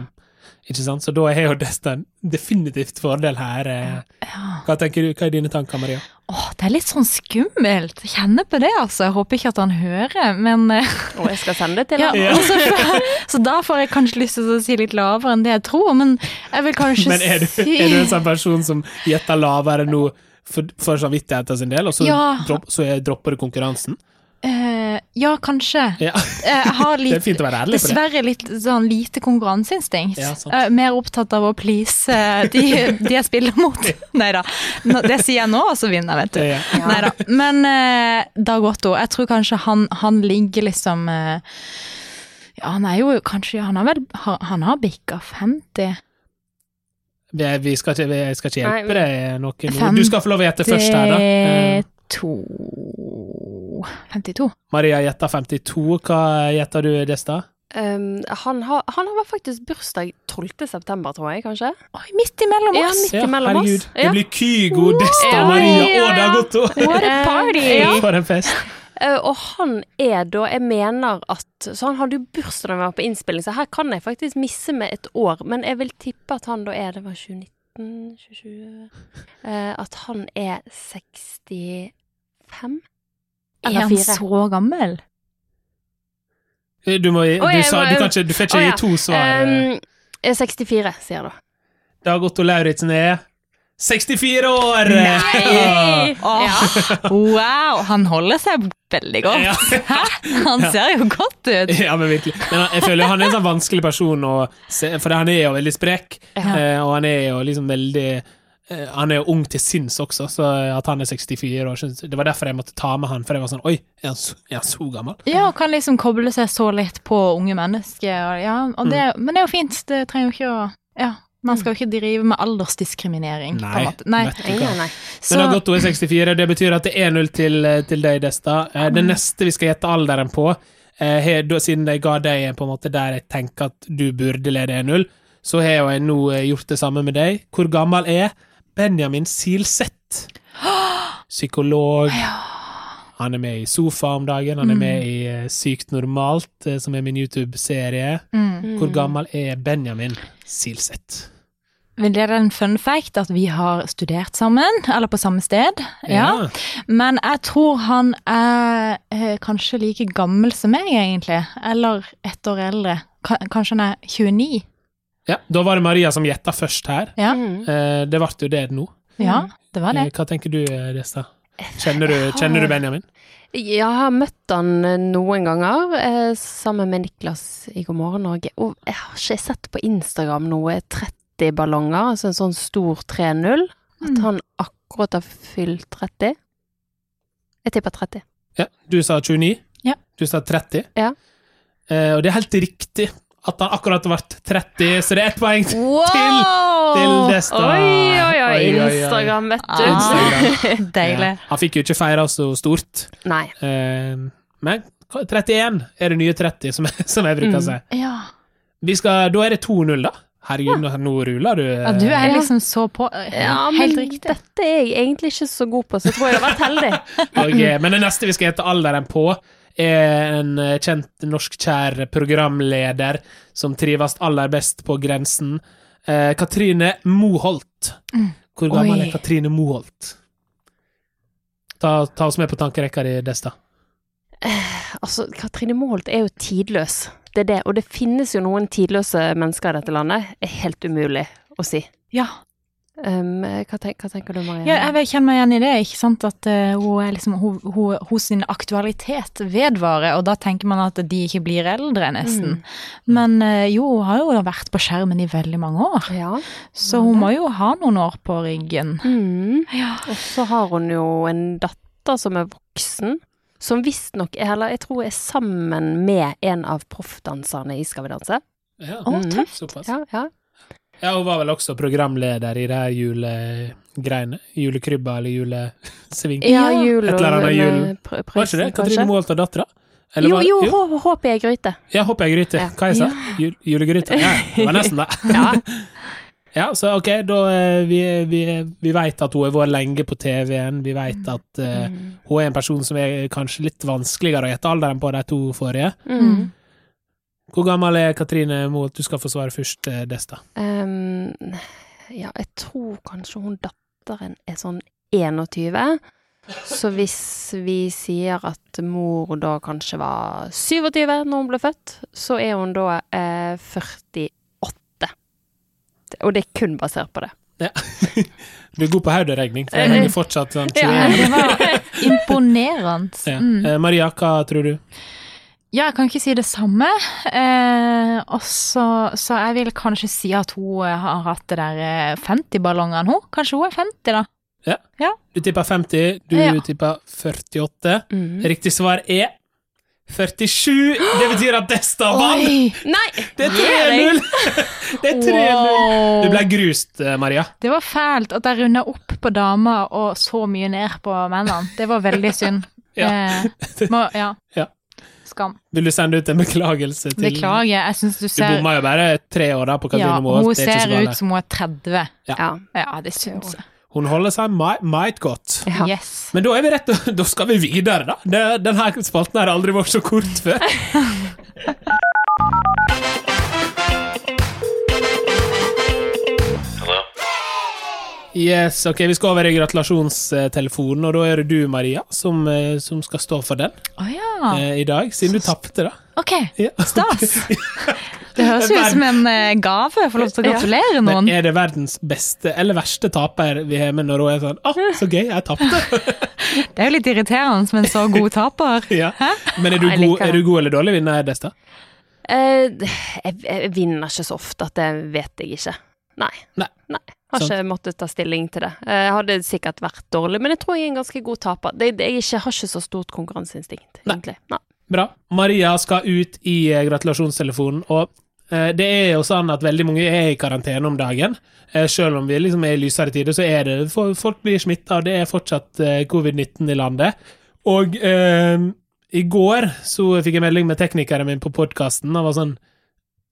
Speaker 1: Ikke sant? Så da er jo Destin definitivt fordel her. eh. Hva tenker du? Hva er dine tanker, Maria?
Speaker 2: Åh, det er litt sånn skummelt. Jeg kjenner på det, altså. Jeg håper ikke at han hører, men eh,
Speaker 3: Og jeg skal sende det til ham.
Speaker 1: Ja.
Speaker 2: altså, Så da får jeg kanskje lyst til å si litt lavere enn det jeg tror, men jeg vil kanskje
Speaker 1: Men er du,
Speaker 2: si
Speaker 1: er du en sånn person som gjetter lavere nå for, for samvittigheten sin del, og så,
Speaker 2: Ja.
Speaker 1: dropp, så er- dropper du konkurransen?
Speaker 2: Eh, Ja, kanskje.
Speaker 1: Ja.
Speaker 2: Jeg har
Speaker 1: Det
Speaker 2: litt
Speaker 1: er fint å være ærlig på det.
Speaker 2: Dessverre litt sånn lite konkurranseinstinkt.
Speaker 1: Ja.
Speaker 2: Eh, mer opptatt av å please uh, de, de jeg spiller mot. Nei da. Det sier jeg nå, og så vinner jeg, vet du.
Speaker 1: Ja.
Speaker 2: Neida. Men eh, Dag Otto, jeg tror kanskje han, han ligger liksom eh, Ja, han er jo kanskje Han har vel Han har bikka 50.
Speaker 1: Vi, vi skal ikke, jeg skal ikke hjelpe
Speaker 3: Nei,
Speaker 1: deg noe nå. Du skal få lov å gjette først her, da. Eh,
Speaker 2: 52 52.
Speaker 1: Maria gjetter 52. Hva gjetter du, Desta?
Speaker 3: Um, han, har, han har faktisk bursdag 12. september, tror jeg, kanskje?
Speaker 2: Oi, midt imellom
Speaker 3: Ja,
Speaker 2: oss!
Speaker 3: ja, imellom
Speaker 1: herregud.
Speaker 3: oss.
Speaker 1: Det blir Kygo, Desta,
Speaker 3: Ja,
Speaker 1: Maria og
Speaker 3: ja.
Speaker 1: Dag Otto!
Speaker 2: What a party!
Speaker 3: Ja.
Speaker 1: For en fest.
Speaker 3: Uh, og han er da Jeg mener at Så han hadde jo bursdag da vi var på innspilling, så her kan jeg faktisk misse med et år. Men jeg vil tippe at han da er Det var 2019 2020 uh, At han er 65?
Speaker 2: Er han
Speaker 3: fire?
Speaker 2: så gammel?
Speaker 1: Du, må, du,
Speaker 3: jeg
Speaker 1: sa, du, kan ikke, du får ikke
Speaker 3: Å,
Speaker 1: gi to svar.
Speaker 3: Um, eh, 64, sier jeg da.
Speaker 1: Dag Otto Lauritzen er 64 år!
Speaker 2: Nei! Oh.
Speaker 3: Ja.
Speaker 2: Wow! Han holder seg veldig godt.
Speaker 1: Ja.
Speaker 2: Hæ? Han ser jo godt ut.
Speaker 1: Ja, men virkelig. Men jeg føler han er en sånn vanskelig person å se, for han er jo veldig sprek,
Speaker 3: Ja.
Speaker 1: eh, og han er jo liksom veldig eh, Han er jo ung til sinns også, så at han er 64 år Det var derfor jeg måtte ta med han, for jeg var sånn Oi, er han så, er han så gammel?
Speaker 2: Ja, og kan liksom koble seg så litt på unge mennesker. og Ja, og det, Men det er jo fint. Det trenger jo ikke å Ja, man skal jo ikke drive med aldersdiskriminering. på
Speaker 1: Nei,
Speaker 2: en måte. Nei.
Speaker 1: vet du
Speaker 3: har
Speaker 1: hva.
Speaker 2: Så,
Speaker 1: Men er 64, det betyr at det er 1-0 til, eh, til deg, Desta. Eh, Det neste vi skal gjette alderen på, eh, siden jeg ga deg en på en måte der jeg tenker at du burde lede 1-0, så har jeg nå eh, gjort det samme med deg. Hvor gammel er Benjamin Silseth? Psykolog. Han er med i Sofa om dagen, han er med i eh, Sykt normalt, eh, som er min YouTube-serie.
Speaker 2: mm.
Speaker 1: Hvor gammel er Benjamin Silseth?
Speaker 2: vil dere en fun fact at vi har studert sammen, eller på samme sted. Ja. Men jeg tror han er eh, kanskje like gammel som meg, egentlig. Eller ett år eldre. Ka- Kanskje han er 29?
Speaker 1: Ja, Da var det Maria som gjetta først her.
Speaker 2: Ja.
Speaker 1: Eh, det ble jo det nå.
Speaker 2: ja det var det.
Speaker 1: Eh, Hva tenker du, Resta? Kjenner du, kjenner du Benjamin?
Speaker 3: Jeg har møtt han eh, noen ganger eh, sammen med Niklas i God morgen Norge. Og jeg har ikke sett på Instagram noe 30-ballonger, altså en sånn stor 3-0. At
Speaker 2: Mm.
Speaker 3: han akkurat har fylt 30. Jeg tipper 30.
Speaker 1: Ja, Du sa 29.
Speaker 2: Ja.
Speaker 1: Du sa 30.
Speaker 3: Ja.
Speaker 1: Eh, og det er helt riktig at han akkurat har vært 30, så det er ett poeng til,
Speaker 2: Wow!
Speaker 1: til Desta.
Speaker 3: Oi, oi, oi. Instagram, vet du.
Speaker 1: Instagram.
Speaker 2: Deilig.
Speaker 1: Ja, han fikk jo ikke feira så stort.
Speaker 3: Nei.
Speaker 1: Eh, men 31 er det nye 30, som som jeg bruker å
Speaker 3: Mm.
Speaker 2: Ja.
Speaker 1: Vi skal, da er det 2-0, da. Herregud, nå, nå ruller du.
Speaker 2: ja, du er liksom så på.
Speaker 3: Ja, men
Speaker 2: Helt riktig.
Speaker 3: dette er jeg egentlig ikke så god på, så jeg tror jeg har vært heldig.
Speaker 1: okay, men det neste vi skal hete alderen på, er en eh, kjent norsk-kjær programleder som trives aller best på grensen. Eh, Katrine Moholt. Hvor gammel
Speaker 2: Oi.
Speaker 1: er Katrine Moholt? Ta, ta oss med på tankerekka di, Desta.
Speaker 3: Altså, Katrine Moholt er jo tidløs. Det er det. Og det finnes jo noen tidløse mennesker i dette landet. Det er helt umulig å si.
Speaker 2: Ja.
Speaker 3: Um, hva, tenk, hva tenker du, Marianne?
Speaker 2: Ja, jeg vil kjenne meg igjen i det. ikke sant? At uh, hun er liksom, hun, hun, hun sin aktualitet vedvarer, og da tenker man at de ikke blir eldre, nesten. Men uh, jo, hun har jo vært på skjermen i veldig mange år,
Speaker 3: Ja.
Speaker 2: så hun må jo ha noen år på ryggen.
Speaker 3: Mm.
Speaker 2: Ja.
Speaker 3: Og så har hun jo en datter som er voksen, som visstnok er Eller jeg tror er sammen med en av proffdanserne i Skal vi danse.
Speaker 1: Ja,
Speaker 3: Mm.
Speaker 2: tøft.
Speaker 1: såpass.
Speaker 3: Ja, ja.
Speaker 1: Ja, hun var vel også programleder i det her julegreiene. Julekrybba eller julesving.
Speaker 3: ja jul
Speaker 1: Et eller annet jul.
Speaker 3: pr-
Speaker 1: Var ikke det? Katrine? Moholt og dattera?
Speaker 3: Jo, jo, hå- i jeg gryte.
Speaker 1: Ja, håper jeg gryte.
Speaker 3: Ja.
Speaker 1: Hva jeg sa Jul, Julegryte? Ja, det var nesten det.
Speaker 3: Ja.
Speaker 1: Ja, så ok, da eh, vi, vi, vi vet at hun har vært lenge på TV-en. Vi vet at eh,
Speaker 3: Mm.
Speaker 1: hun er en person som er kanskje litt vanskeligere å gjette alderen på de to forrige.
Speaker 3: Mm.
Speaker 1: Hvor gammel er Katrine Moholt? Du skal få svare først, eh, Desta.
Speaker 3: Um, ja, jeg tror kanskje hun datteren er sånn 21. Så hvis vi sier at mor da kanskje var 27 når hun ble født, så er hun da eh, 48. Og det er kun basert på det.
Speaker 1: Du er god på hoderegning, for
Speaker 3: Eh,
Speaker 1: jeg henger fortsatt sånn
Speaker 3: ja.
Speaker 2: Det var imponerende.
Speaker 1: Ja.
Speaker 2: Mm.
Speaker 1: Eh, Maria, hva tror du?
Speaker 2: Ja, jeg kan ikke si det samme. Eh, og så, så jeg vil kanskje si at hun eh, har hatt det der eh, 50-ballongene, hun. Kanskje hun er 50, da.
Speaker 1: Ja, Du tipper 50, du
Speaker 2: Ja.
Speaker 1: tipper 48.
Speaker 3: Mm.
Speaker 1: Riktig svar er 47! Det betyr at Desta vant!
Speaker 3: Nei!
Speaker 1: Det er 3-0! Det er 3-0! Du ble grust, eh, Maria.
Speaker 2: Det var fælt at jeg runda opp på damer og så mye ned på mennene. Det var veldig synd.
Speaker 1: Ja.
Speaker 2: Eh, må, ja.
Speaker 1: Ja.
Speaker 2: Skam.
Speaker 1: Vil du sende ut en beklagelse til
Speaker 2: Beklager, jeg syns du ser Du
Speaker 1: bomma jo bare tre år da på Katrine
Speaker 2: ja,
Speaker 1: Moholt.
Speaker 2: Hun
Speaker 1: det er ikke så
Speaker 2: ser ut som hun er 30.
Speaker 3: Ja.
Speaker 2: Ja, det syns jeg.
Speaker 1: Hun holder seg meget godt.
Speaker 3: Ja.
Speaker 2: Yes.
Speaker 1: Men da er vi rett Da skal vi videre, da. Denne spalten har aldri vært så kort før. Yes, ok, Vi skal over i gratulasjonstelefonen, og da er det du, Maria, som, eh, som skal stå for den
Speaker 2: oh, ja.
Speaker 1: eh, i dag, siden du tapte, da.
Speaker 2: Ok,
Speaker 1: Ja.
Speaker 2: stas. Det høres jo ut som en eh, gave å få lov til å gratulere
Speaker 1: ja.
Speaker 2: noen.
Speaker 1: er det verdens beste eller verste taper vi har med når hun er sånn Å, så gøy, jeg tapte!
Speaker 2: Det er jo litt irriterende som en så god taper.
Speaker 1: ja. Men er du, god, er du god eller dårlig vinner, Desta?
Speaker 3: Eh, jeg, jeg vinner ikke så ofte at det vet jeg ikke. Nei.
Speaker 1: Nei.
Speaker 3: Har ikke måttet ta stilling til det. Eh, Jeg hadde sikkert vært dårlig, men jeg tror jeg er en ganske god taper. Jeg ikke, har ikke så stort konkurranseinstinkt, egentlig. Nei.
Speaker 1: Bra. Maria skal ut i eh, gratulasjonstelefonen, og eh, det er jo sånn at veldig mange er i karantene om dagen. Selv om vi liksom er i lysere tider, så er det Folk blir smitta, og det er fortsatt eh, covid-19 i landet. Og eh, i går så fikk jeg melding med teknikeren min på podkasten, Han var sånn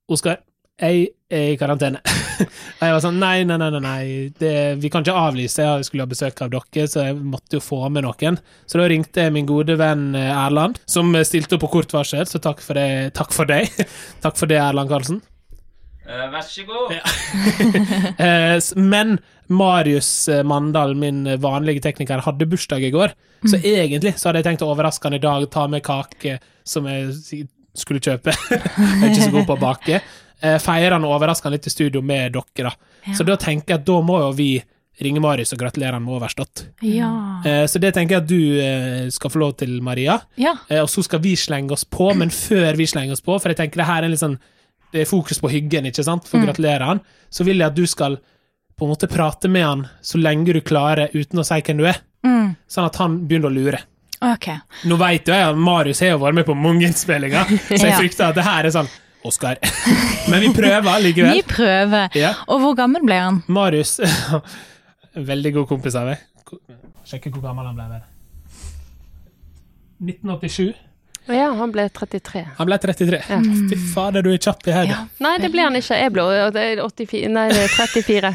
Speaker 1: Oskar, jeg i karantene. og jeg var sånn Nei, nei, nei, nei. Det, vi kan ikke avlyse. Jeg skulle ha besøk av dere, så jeg måtte jo få med noen. Så da ringte jeg min gode venn eh, Erland, som stilte opp på kort varsel, så takk for det. Takk for deg. takk for det, Erland Karlsen.
Speaker 4: Uh, vær så god.
Speaker 1: Ja. Men Marius eh, Mandal, min eh, vanlige tekniker, hadde bursdag i går. Så egentlig så hadde jeg tenkt å overraske han i dag, ta med kake som jeg skulle kjøpe. jeg er ikke så god på å bake. Eh, Feire han og overrasker han litt i studio med dere, da. Så da tenker jeg at da må jo vi ringe Marius og gratulere han med overstått.
Speaker 2: Ja.
Speaker 1: Eh, Så det tenker jeg at du eh, skal få lov til, Maria.
Speaker 2: ja.
Speaker 1: Og så skal vi slenge oss på, men før vi slenger oss på, for jeg tenker det her er litt sånn Det er fokus på hyggen, ikke sant, for å gratulere han, så vil jeg at du skal på en måte prate med han så lenge du klarer, uten å si hvem du er.
Speaker 2: Mm.
Speaker 1: Sånn at han begynner å lure.
Speaker 2: Okay.
Speaker 1: Nå vet jo jeg at Marius har jo vært med på mange innspillinger, så jeg frykter at det her er sånn Oskar. Men vi prøver
Speaker 2: Vi prøver.
Speaker 1: Ja.
Speaker 2: Og hvor gammel ble han?
Speaker 1: Marius veldig god kompis av meg. Sjekke hvor gammel han ble. 1987.
Speaker 3: Ja, han ble 33.
Speaker 1: Han ble 33. Fy fader, du er kjapp i hodet.
Speaker 2: Ja.
Speaker 3: Nei, det ble han ikke. Jeg ble er 84 Nei, det er 34.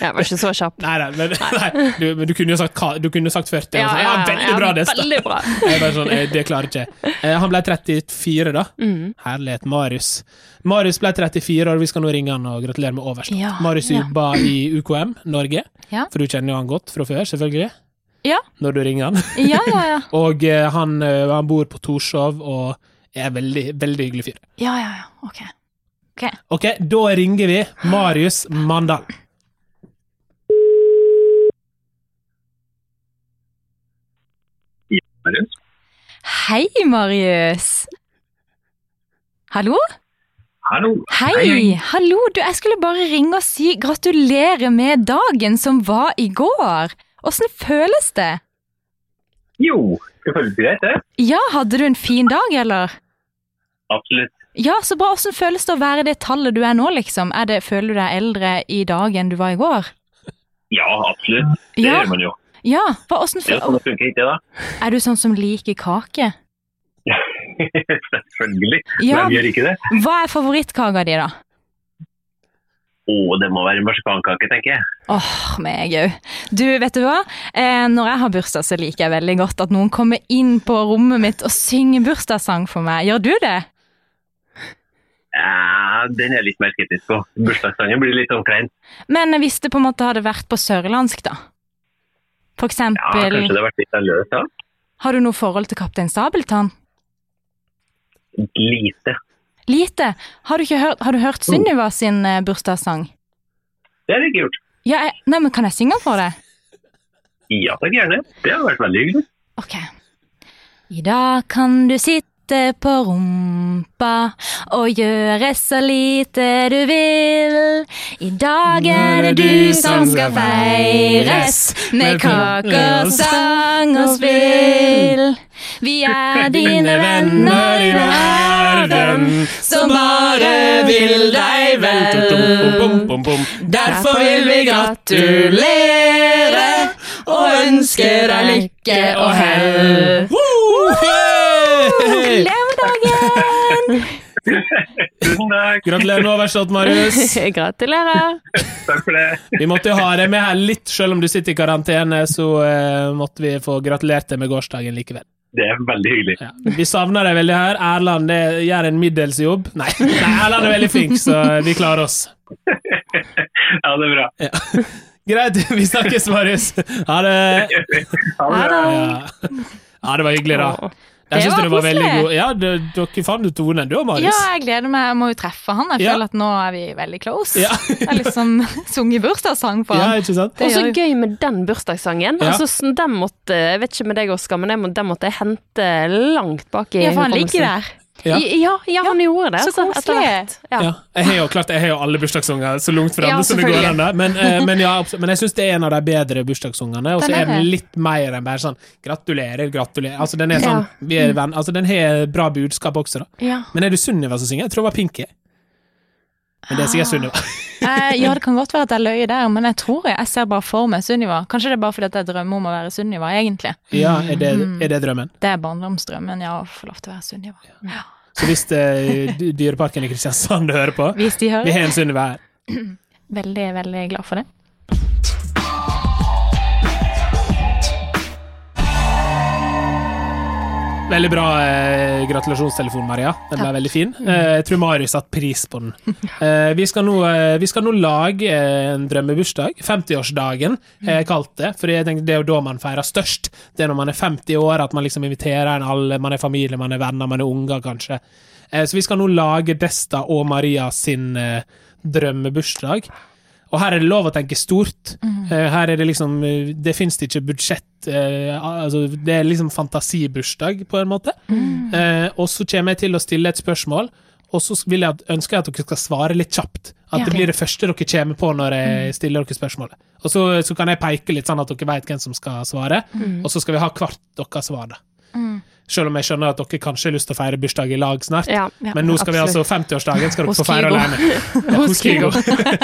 Speaker 3: Jeg var ikke så kjapp.
Speaker 1: Nei, nei, men, nei du, men du kunne jo sagt, du kunne sagt 40. Ja, ja, veldig
Speaker 3: ja,
Speaker 1: bra, det.
Speaker 3: Veldig bra.
Speaker 1: Jeg bare sånn, jeg, det klarer ikke jeg. Eh, Han ble 34, da.
Speaker 3: Mm.
Speaker 1: Herlighet. Marius. Marius ble 34 og vi skal nå ringe han og gratulere med overstått.
Speaker 2: Ja,
Speaker 1: Marius
Speaker 2: ja.
Speaker 1: jobba i UKM Norge,
Speaker 2: Ja.
Speaker 1: for du kjenner jo han godt fra før, selvfølgelig,
Speaker 2: Ja,
Speaker 1: når du ringer han.
Speaker 2: ja, ja. ja.
Speaker 1: Og eh, han, eh, han bor på Torshov og er en veldig, veldig hyggelig fyr.
Speaker 2: Ja, ja, ja. Ok.
Speaker 1: Ok, da ringer vi Marius Mandal.
Speaker 2: Hei, Marius. Hallo?
Speaker 6: Hallo.
Speaker 2: Hei,
Speaker 6: hei.
Speaker 2: Hallo. Du, jeg skulle bare ringe og si gratulerer med dagen som var i går. Åssen føles det?
Speaker 6: Jo, det føles greit, det.
Speaker 2: Ja, hadde du en fin dag, eller?
Speaker 6: Absolutt.
Speaker 2: Ja, så bra. Åssen føles det å være det tallet du er nå, liksom? Er det, føler du deg eldre i dag enn du var i går?
Speaker 6: Ja, absolutt. Det
Speaker 2: Ja.
Speaker 6: gjør man jo.
Speaker 2: Ja, hva, åssen
Speaker 6: Det er sånn det ikke da?
Speaker 2: Er du sånn som liker kake?
Speaker 6: Selvfølgelig.
Speaker 2: Ja.
Speaker 6: Hvem gjør ikke det?
Speaker 2: Hva er favorittkaka di, da?
Speaker 6: Å, det må være marsipankake, tenker jeg.
Speaker 2: Åh, meg òg. Du, vet du hva? Eh, når jeg har bursdag, så liker jeg veldig godt at noen kommer inn på rommet mitt og synger bursdagssang for meg. Gjør du det?
Speaker 6: Ja, den er jeg litt mer skeptisk på. Bursdagssangen blir litt omkrent.
Speaker 2: Men hvis det på en måte hadde vært på sørlandsk, da? For eksempel
Speaker 6: Ja, kanskje det hadde vært litt annerledes da.
Speaker 2: har du noe forhold til Kaptein Sabeltann?
Speaker 6: Lite.
Speaker 2: Lite. Har du, hørt, har du hørt Sunniva sin eh, bursdagssang?
Speaker 6: Det har jeg ikke gjort.
Speaker 2: Ja, jeg, nei, men kan jeg synge for deg?
Speaker 6: Ja, takk gjerne. Det har vært veldig hyggelig.
Speaker 2: Ok. I dag kan du sitte på rumpa og gjøre så lite du vil. I dag er det du som skal feires med kaker, sang og spill. Vi er dine venner i verden som bare vil deg vel. Derfor vil vi gratulere og ønske deg lykke og hell. Gratulerer med dagen!
Speaker 6: Tusen takk.
Speaker 1: Gratulerer med overstått, Marius.
Speaker 3: Gratulerer.
Speaker 6: Takk for det.
Speaker 1: Vi måtte jo ha deg med her litt, selv om du sitter i karantene, så uh, måtte vi få gratulert deg med gårsdagen likevel.
Speaker 6: Det er veldig hyggelig.
Speaker 1: Ja. Vi savner deg veldig her. Erland det gjør en middels jobb. Nei, nei, Erland er veldig flink, så vi klarer oss.
Speaker 6: Ja, det er bra.
Speaker 1: Greit, vi snakkes, Marius. Ha det.
Speaker 6: Ha det.
Speaker 1: Ja, ja det var hyggelig, da. Jeg
Speaker 2: Det
Speaker 1: synes
Speaker 2: var
Speaker 1: du var veldig god. Ja, det, dere fant ut tonen, du og
Speaker 2: Ja, jeg gleder meg. Jeg må jo treffe han. Jeg
Speaker 1: Ja.
Speaker 2: føler at nå er vi veldig close.
Speaker 1: Ja.
Speaker 2: Jeg har liksom sunget bursdagssang for
Speaker 1: Ja,
Speaker 2: han.
Speaker 1: ikke sant?
Speaker 3: Og så
Speaker 2: gjør
Speaker 3: gøy med den bursdagssangen.
Speaker 1: Ja.
Speaker 3: Altså, sånn, den måtte, jeg vet ikke med deg, Oskar, men den måtte jeg hente langt bak i
Speaker 2: Ja, for han ligger der.
Speaker 1: Ja.
Speaker 3: Ja, ja, han gjorde det.
Speaker 2: Så
Speaker 3: altså,
Speaker 2: koselig.
Speaker 3: Ja.
Speaker 1: Ja. Jeg har jo klart, jeg har jo alle bursdagssanger så langt framme
Speaker 3: Ja,
Speaker 1: som det går an. Men, eh, men, ja, men jeg syns det er en av de bedre bursdagssangene. Og så
Speaker 2: er
Speaker 1: den litt mer enn bare sånn gratulerer, gratulerer. Altså, den er sånn,
Speaker 3: Ja.
Speaker 1: vi er venn, altså, den har bra budskap også, da.
Speaker 2: Ja.
Speaker 1: Men er det Sunniva som synger? Jeg tror det var Pinky. Men det sier Sunniva.
Speaker 2: Eh, ja, det kan godt være at jeg løy der, men jeg tror jeg, jeg ser bare for meg Sunniva. Kanskje det er bare fordi at jeg drømmer om å være Sunniva, egentlig.
Speaker 1: Ja, er det,
Speaker 2: Mm.
Speaker 1: er det drømmen?
Speaker 2: Det er barndomsdrømmen, ja, å få lov til å være Sunniva. Ja.
Speaker 1: Så hvis Dy- Dyreparken i Kristiansand hører på
Speaker 2: Hvis de
Speaker 1: Vi har en Sunniva her.
Speaker 2: Veldig, veldig glad for det.
Speaker 1: Veldig bra eh, gratulasjonstelefon, Maria. Den ble veldig fin. Eh, jeg tror Mari satte pris på den. Eh, vi, skal nå, eh, vi skal nå lage eh, en drømmebursdag. 50-årsdagen har jeg kalt det. For jeg tenkte det er jo da man feirer størst. Det er når man er 50 år, at man liksom inviterer en alle. Man er familie, man er venner, man er unger, kanskje. Eh, så vi skal nå lage Desta og Maria sin eh, drømmebursdag. Og her er det lov å tenke stort. Mm. her er det liksom eh, Det fins ikke budsjett eh, altså Det er liksom fantasibursdag, på en måte. Eh, og så kommer jeg til å stille et spørsmål, og så vil jeg at, ønsker jeg at dere skal svare litt kjapt. At
Speaker 2: Ja.
Speaker 1: det blir det første dere kommer på når jeg stiller dere spørsmålet. Og så, så kan jeg peke litt sånn at dere vet hvem som skal svare, og så skal vi ha hvert deres svar. da. Selv om jeg skjønner at dere kanskje har lyst til å feire bursdag i lag snart.
Speaker 3: Ja.
Speaker 2: Ja,
Speaker 1: Men nå skal vi altså 50-årsdagen skal dere få feire alene. Hos Kygo.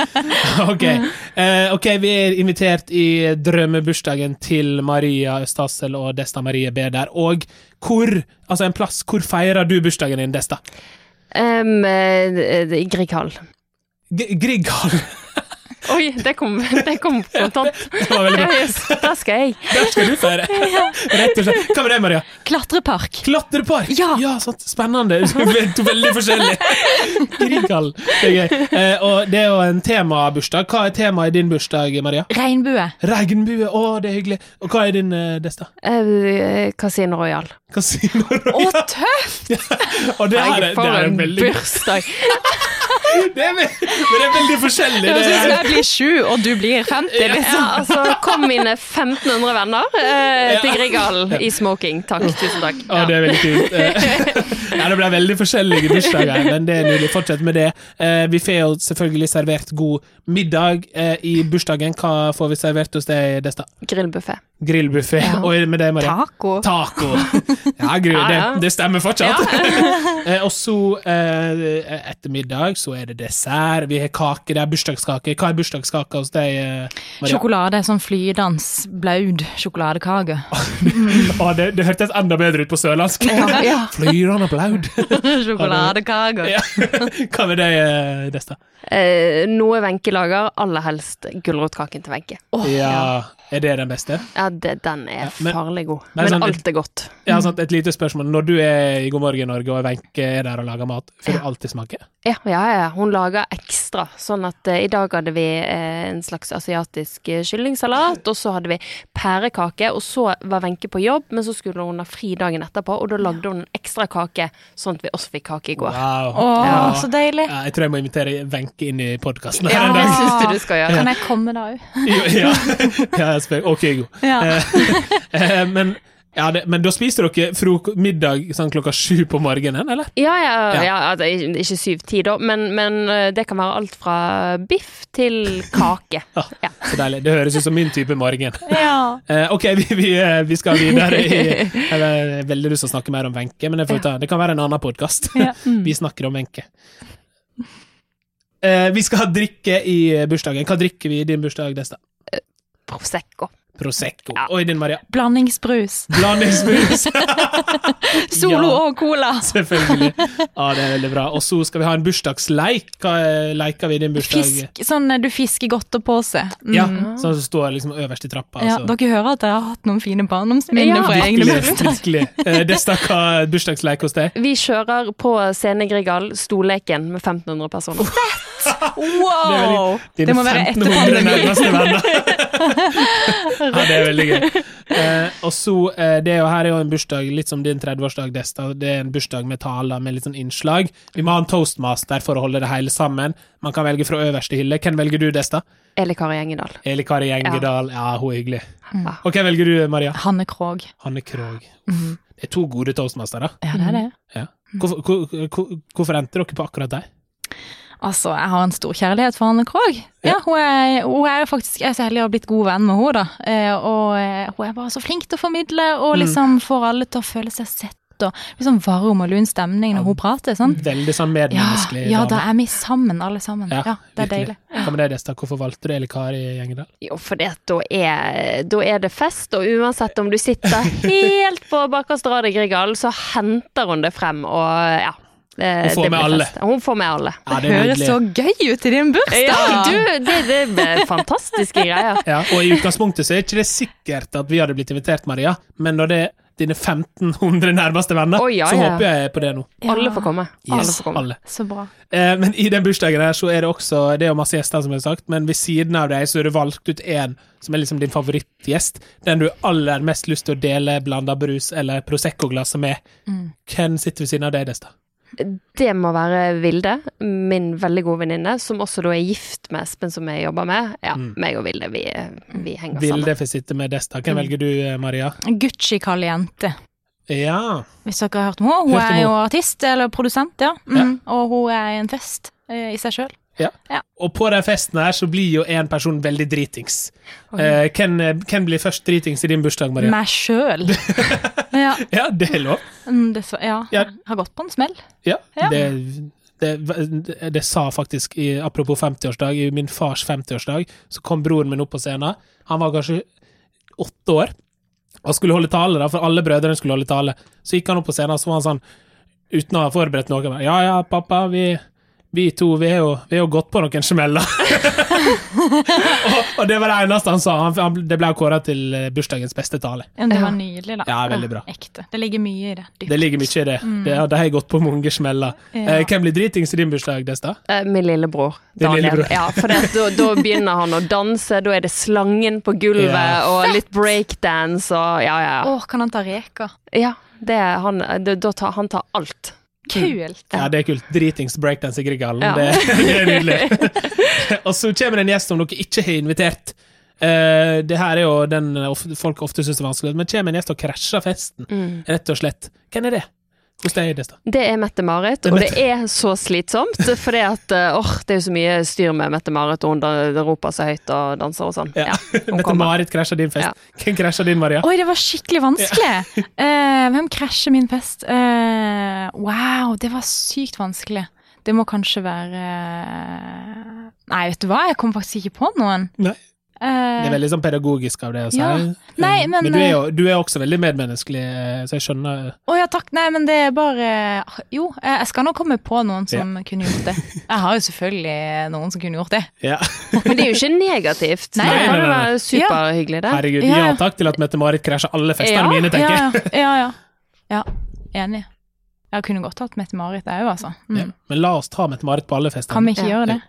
Speaker 1: ok. Uh, ok, vi er invitert i drømmebursdagen til Maria Østhassel og Desta Marie Beder. Og hvor, altså en plass, hvor feirer du bursdagen din, Desta?
Speaker 3: Um, eh, Grieghallen.
Speaker 1: G Grieghall.
Speaker 3: Oi, det kom, det kom kontant.
Speaker 1: Det var veldig
Speaker 3: Ja,
Speaker 1: bra.
Speaker 3: yes, der skal jeg.
Speaker 1: Der skal du feire. Rett og slett. Hva med deg, Maria?
Speaker 2: Klatrepark.
Speaker 1: Klatrepark!
Speaker 2: Ja.
Speaker 1: sant. Spennende. To veldig forskjellige. Grieghall. Det er gøy. Eh, og det er jo en temabursdag. Hva er temaet i din bursdag, Maria?
Speaker 2: Regnbue.
Speaker 1: Regnbue. Å, det er hyggelig. Og hva er din, eh, Desta?
Speaker 3: Eh, Casino Royal.
Speaker 1: Kasino
Speaker 2: Å, tøft!
Speaker 1: Og det her er, det her er veldig
Speaker 3: bursdag.
Speaker 1: det er, ve- Men det er veldig forskjellig.
Speaker 2: Det
Speaker 1: er,
Speaker 2: blir sju, og du blir 50,
Speaker 3: Ja,
Speaker 2: liksom.
Speaker 3: altså, kom mine 1500 venner eh, til Grieghallen i smoking. Takk, tusen takk.
Speaker 1: å, det er veldig kult. Eh, Ja, det ble veldig forskjellige bursdager, men det er nydelig. Fortsett med det. Eh, Vi får jo selvfølgelig servert god middag eh, i bursdagen. Hva får vi servert hos deg, Desta?
Speaker 3: Grillbuffé.
Speaker 1: Grillbuffé. Og med deg, Maria?
Speaker 2: Taco.
Speaker 1: Taco. Ja, gru,
Speaker 3: Ja, ja.
Speaker 1: Det, det stemmer fortsatt. Eh, og så, eh, etter middag, så er det dessert. Vi har kake. Det er bursdagskake. Hva er bursdagskake hos deg, eh, Maria?
Speaker 2: Sjokolade. Sånn flydans, blaud sjokoladekake.
Speaker 1: Å, det, det hørtes enda bedre ut på sørlandsk.
Speaker 2: Ja.
Speaker 1: Flyrende blaud.
Speaker 2: Sjokoladekake.
Speaker 1: Ja. Hva med deg, eh, Desta?
Speaker 3: Eh, noe Wenche lager, aller helst gulrotkaken til Wenche.
Speaker 1: ja, er det den beste?
Speaker 3: Ja, det, den er
Speaker 1: men-
Speaker 3: farlig god.
Speaker 1: men
Speaker 3: Men,
Speaker 1: sånn-
Speaker 3: alt er godt.
Speaker 1: Ja, sant, et lite spørsmål. Når du er i God morgen Norge og Wenche er der og lager mat, får du alltid smake?
Speaker 3: Ja, ja, ja. Hun lager ekstra. Sånn at uh, i dag hadde vi en slags asiatisk eh, kyllingsalat, og så hadde vi pærekake, og så var Wenche på jobb, men så skulle hun ha fri dagen etterpå, og da lagde hun en ekstra kake, sånn at vi også fikk kake i går.
Speaker 1: Wow.
Speaker 2: Åh,
Speaker 1: Ja.
Speaker 2: så deilig.
Speaker 1: Ja, jeg tror jeg må invitere Wenche inn i podkasten.
Speaker 3: Ja, det syns du du skal gjøre.
Speaker 2: Kan jeg komme da òg?
Speaker 1: Ja, ja jeg spør. Ok, god.
Speaker 2: Ja.
Speaker 1: Eh, men, ja, det, men da spiser dere frok middag sånn klokka sju på morgenen, eller?
Speaker 3: Ja, ja,
Speaker 1: Ja.
Speaker 3: ja altså, ikke syv-ti, da, men, men eh, det kan være alt fra biff til kake.
Speaker 1: Ja,
Speaker 3: Ja.
Speaker 1: Så deilig. Det høres ut som min type morgen.
Speaker 2: Ja.
Speaker 1: Uh, ok, vi, vi, eh, vi skal videre. I, jeg har veldig lyst til å snakke mer om Wenche, men ta. det kan være en annen podkast.
Speaker 2: Mm.
Speaker 1: Vi snakker om Wenche. Uh, vi skal ha drikke i bursdagen. Hva drikker vi i din bursdag, Desta?
Speaker 3: Prosecco.
Speaker 1: Prosecco.
Speaker 3: Ja.
Speaker 1: Oi, din, Maria?
Speaker 2: Blandingsbrus.
Speaker 1: Blandingsbrus!
Speaker 2: Solo
Speaker 1: Ja.
Speaker 2: og cola.
Speaker 1: Selvfølgelig. Ja, det er veldig bra. Og så skal vi ha en bursdagsleik. Hva leker vi i din bursdag?
Speaker 2: Fisk, sånn eh, du fisker godtepose. Mm.
Speaker 1: Ja, sånn som står liksom øverst i trappa.
Speaker 2: Ja,
Speaker 1: altså.
Speaker 2: dere hører at dere har hatt noen fine barndomsminner
Speaker 3: Ja,
Speaker 2: fra egne bursdager.
Speaker 1: virkelig. Eh, Desta, hva bursdagsleik hos deg?
Speaker 3: Vi kjører på Scenegrigal, stolleken med 1500 personer.
Speaker 2: Wow!
Speaker 1: Dine
Speaker 2: Det må være
Speaker 1: 1500 nærmeste venner. ja, det er veldig gøy. Eh, og så, eh, det er jo, Her er jo en bursdag, litt som din 30-årsdag, Desta. Det er en bursdag med taler med litt sånn innslag. Vi må ha en toastmaster for å holde det hele sammen. Man kan velge fra øverste hylle. Hvem velger du, Desta?
Speaker 3: Eli Kari Gjengedal.
Speaker 1: Eli Kari Gjengedal. Ja, hun er hyggelig.
Speaker 3: Mm.
Speaker 1: Og hvem velger du, Maria?
Speaker 2: Hanne Krogh.
Speaker 1: Hanne Krogh. Det er to gode toastmastere.
Speaker 2: Ja, det er det.
Speaker 1: Ja. Hvorfor, hvor, hvor, hvorfor endte dere på akkurat deg?
Speaker 2: Altså, jeg har en stor kjærlighet for Anne Krogh. Ja, hun er, hun er faktisk Jeg er så heldig å ha blitt god venn med henne, da. Eh, og eh, hun er bare så flink til å formidle, og liksom får alle til å føle seg sett. Og liksom varm og lun stemning når hun prater. Sant?
Speaker 1: Veldig sånn medmenneskelig
Speaker 2: ja, da er vi sammen, alle sammen. Ja, det er
Speaker 1: virkelig.
Speaker 2: deilig.
Speaker 1: Hva med deg, Desta? Hvorfor valgte du Eli Kari Gjengedal?
Speaker 3: Jo, for det, da, er, da er det fest, og uansett om du sitter helt på bakerste rad i Grieghallen, så henter hun det frem, og ja.
Speaker 1: Hun får
Speaker 3: det
Speaker 1: med alle.
Speaker 3: fest. Hun får med alle.
Speaker 1: Ja, det det
Speaker 2: Høres så gøy ut i din bursdag!
Speaker 3: Ja, du, det, det er fantastiske greier.
Speaker 1: Ja, og i utgangspunktet så er ikke det sikkert at vi hadde blitt invitert, Maria, men når det er dine 1500 nærmeste venner,
Speaker 3: oh, ja,
Speaker 1: så håper jeg på det nå.
Speaker 2: Ja.
Speaker 3: Alle får komme. Alle får komme.
Speaker 1: alle.
Speaker 2: Så bra.
Speaker 1: Eh, men i den bursdagen her så er det også Det er jo masse gjester, som jeg har sagt, men ved siden av deg så er det valgt ut én som er liksom din favorittgjest. Den du aller mest lyst til å dele blanda brus eller Prosecco-glasset med. Hvem sitter ved siden av deg, Desta?
Speaker 3: Det må være Vilde, min veldig gode venninne, som også da er gift med Espen, som jeg jobber med. Ja, meg og Vilde, vi, vi henger sammen.
Speaker 1: Vilde får sitte med Desta. Hvem velger du, eh, Maria?
Speaker 2: Gucci kaller jente.
Speaker 1: Ja.
Speaker 2: Hvis dere har hørt om henne. Hun
Speaker 1: Hørt
Speaker 2: er jo artist, eller produsent, ja. Mm. Og hun er en fest eh, i seg sjøl.
Speaker 1: Og på den festen her så blir jo en person veldig dritings. Eh, hvem, hvem blir først dritings i din bursdag, Maria?
Speaker 2: Meg sjøl. ja.
Speaker 1: Ja, det er lov.
Speaker 2: Mm, Det, så- ja.
Speaker 1: Ja.
Speaker 2: Har gått på en smell.
Speaker 1: Ja,
Speaker 2: Ja.
Speaker 1: Det, det, det sa faktisk, i, apropos 50-årsdag, i min fars 50-årsdag, så kom broren min opp på scenen. Han var kanskje åtte år og skulle holde tale, da, for alle brødrene skulle holde tale. Så gikk han opp på scenen, og så var han sånn, uten å ha forberedt noe Ja, ja, pappa, vi, vi to, vi har jo, vi har jo gått på noen smeller. og, og det var det eneste han sa. Han, han, det ble kåra til eh, bursdagens beste tale.
Speaker 2: Ja, det var nydelig, da.
Speaker 1: Ja, veldig bra.
Speaker 2: Ekte. Det ligger mye i det. Dypt.
Speaker 1: Det ligger mye i det. Det, det har jeg gått på mange smeller.
Speaker 2: Mm. Ja.
Speaker 1: Eh, hvem blir dritings i din bursdag, Desta?
Speaker 3: Eh, Min lillebror.
Speaker 1: Din
Speaker 3: Daniel.
Speaker 1: lillebror.
Speaker 3: Ja, for det, da, da begynner han å danse, da er det slangen på gulvet
Speaker 1: yeah.
Speaker 3: og litt breakdance og ja, ja.
Speaker 2: Å, kan han ta reker?
Speaker 3: ja det er han, det, da tar, han tar alt.
Speaker 2: Kult.
Speaker 1: Ja, det er kult. Dritings breakdance i Grieghallen.
Speaker 3: Ja.
Speaker 1: Det, det er nydelig. og så kommer det en gjest som dere ikke har invitert. Uh, det her er jo den folk ofte syns er vanskelig, men kommer en gjest og krasjer festen,
Speaker 3: Mm.
Speaker 1: rett og slett. Hvem er det? Hos deg, Desta?
Speaker 3: Det er Mette-Marit,
Speaker 1: er
Speaker 3: og det er så slitsomt. For det at, eh, det er jo så mye styr med Mette-Marit, og hun roper så høyt og danser og sånn.
Speaker 1: Ja.
Speaker 3: Ja.
Speaker 1: Mette-Marit krasjer din fest.
Speaker 3: Ja.
Speaker 1: Hvem krasjer din, Maria?
Speaker 2: Oi, det var skikkelig vanskelig! Eh, hvem krasjer min fest? Uh, wow, det var sykt vanskelig. Det må kanskje være Nei, vet du hva, jeg kom faktisk ikke på noen.
Speaker 1: Nei. Det
Speaker 2: Eh,
Speaker 1: er veldig sånn pedagogisk av det å si.
Speaker 2: Ja. Nei, men-
Speaker 1: du, er jo, du er også veldig medmenneskelig, eh, så jeg skjønner
Speaker 2: Å ja, takk. Nei, men det er bare Jo, eh, jeg skal nå komme på noen som kunne gjort det. Jeg har jo selvfølgelig noen som kunne gjort det.
Speaker 1: ja.
Speaker 3: Men det er jo ikke negativt.
Speaker 2: Nei,
Speaker 3: det
Speaker 1: nei,
Speaker 3: jo
Speaker 1: nei, nei.
Speaker 3: være superhyggelig, det.
Speaker 1: Herregud,
Speaker 2: Ja,
Speaker 1: ja
Speaker 2: ja.
Speaker 1: takk til at Mette-Marit krasjer alle festene
Speaker 3: Ja,
Speaker 1: mine, tenker jeg.
Speaker 2: Ja, ja. ja, ja. ja enig. Jeg kunne godt hatt Mette-Marit, jeg òg, altså.
Speaker 1: Ja.
Speaker 2: Mm.
Speaker 1: Men la oss ta Mette-Marit på alle festene.
Speaker 2: Kan vi ikke
Speaker 3: Ja.
Speaker 2: gjøre det?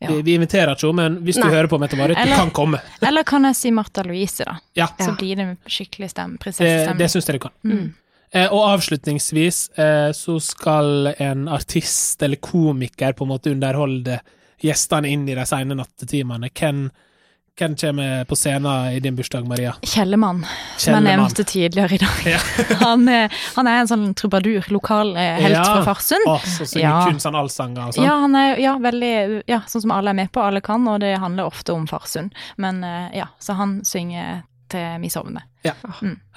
Speaker 2: Ja.
Speaker 1: Vi, vi inviterer ikke henne, men hvis du hører på Mette-Marit, du kan komme.
Speaker 2: Eller kan jeg si Martha Louise, da?
Speaker 1: Ja,
Speaker 2: Så blir det skikkelig stemme,
Speaker 1: det, det syns jeg du kan.
Speaker 2: Mm.
Speaker 1: Eh, og avslutningsvis eh, så skal en artist eller komiker på en måte underholde gjestene inn i de sene nattetimene. Hvem, hvem kommer på scenen i din bursdag, Maria?
Speaker 2: Kjellemann, som jeg nevnte tidligere i dag.
Speaker 1: Ja.
Speaker 2: Han, er- han er en sånn trubadur, lokal eh, helt
Speaker 1: Ja.
Speaker 2: fra Farsund.
Speaker 1: Å, så synger
Speaker 2: Ja.
Speaker 1: kun sånn allsanger og sånn.
Speaker 2: Ja, han er ja, veldig Ja, sånn som alle er med på, alle kan, og det handler ofte om Farsund. Men eh, ja, så han synger til vi sovner.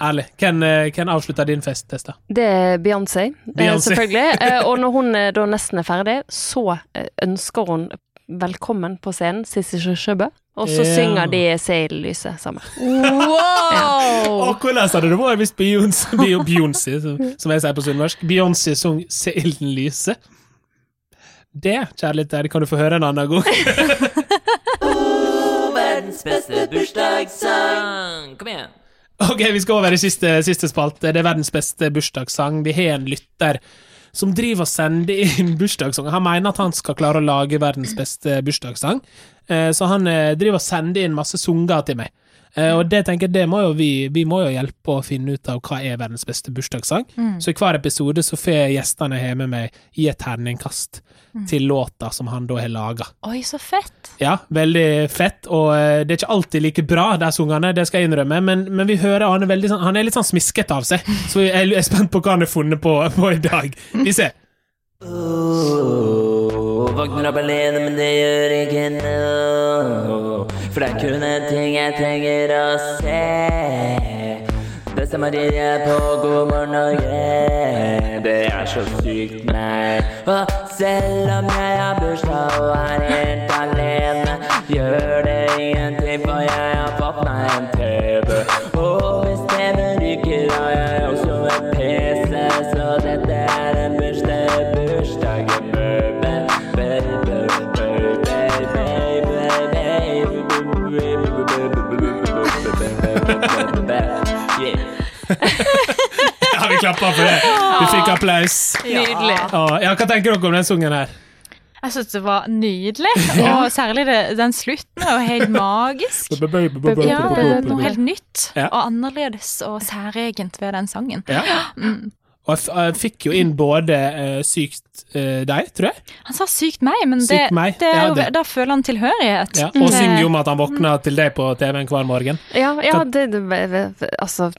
Speaker 1: Ærlig. Hvem, eh, hvem avslutter din fest, Testa?
Speaker 3: Det er Beyoncé, eh, selvfølgelig. Eh, Og når hun eh, da nesten er ferdig, så eh, ønsker hun velkommen på scenen, Sissy Kyrkjebø. Og så
Speaker 1: yeah.
Speaker 3: synger de Seillyset sammen.
Speaker 2: Wow!
Speaker 1: Og hvordan hadde det vært hvis Beyoncé, Beyoncé som, jeg sier på sunnmørsk, Beyoncé sang 'Seilen Lyset Det, kjære lytter, kan du få høre en annen gang.
Speaker 4: Verdens beste bursdagssang. Kom igjen.
Speaker 1: Ok, vi skal over i siste, siste spalte. Det er verdens beste bursdagssang. Vi har en lytter som driver og sender inn bursdagssanger. Han mener at han skal klare å lage verdens beste bursdagssang, Eh, så han eh, driver og sender inn masse sanger til meg. Eh, Og det tenker jeg, det må jo vi, vi må jo hjelpe å finne ut av hva er verdens beste bursdagssang. Så i hver episode så får gjestene ha med meg i et terningkast til låta som han da har laga.
Speaker 2: Oi, så fett!
Speaker 1: Ja, veldig fett, og eh, det er ikke alltid like bra, de sangene, det skal jeg innrømme, men, men vi hører han er, veldig sånn, han er litt sånn smisket av seg, så jeg er spent på hva han har funnet på, på i dag. Vi ser.
Speaker 4: Oh, våkner opp alene, men det gjør ikke noe. For det er kun en ting jeg trenger å se. Beste Marie på God morgen Norge. Det er så sykt meg. Og selv om jeg har bursdag og er helt alene, gjør det ingenting,
Speaker 1: Ja, vi klapper for det. Du fikk applaus.
Speaker 3: Nydelig.
Speaker 1: Ja, hva tenker dere om den sungen her?
Speaker 2: Jeg syns det var nydelig, og særlig det, den slutten er jo helt magisk. Ja, noe helt nytt og annerledes og særegent ved den sangen.
Speaker 1: Ja. Og jeg, fikk jo inn både uh, Sykt uh, deg, tror jeg,
Speaker 2: Han sa sykt meg, men det,
Speaker 1: Sykt meg,
Speaker 2: det er
Speaker 1: ja, det.
Speaker 2: da føler han tilhørighet.
Speaker 1: ja. og synger jo om at han våkner til deg på TV-en hver morgen.
Speaker 3: Ja, ja det, det, Altså,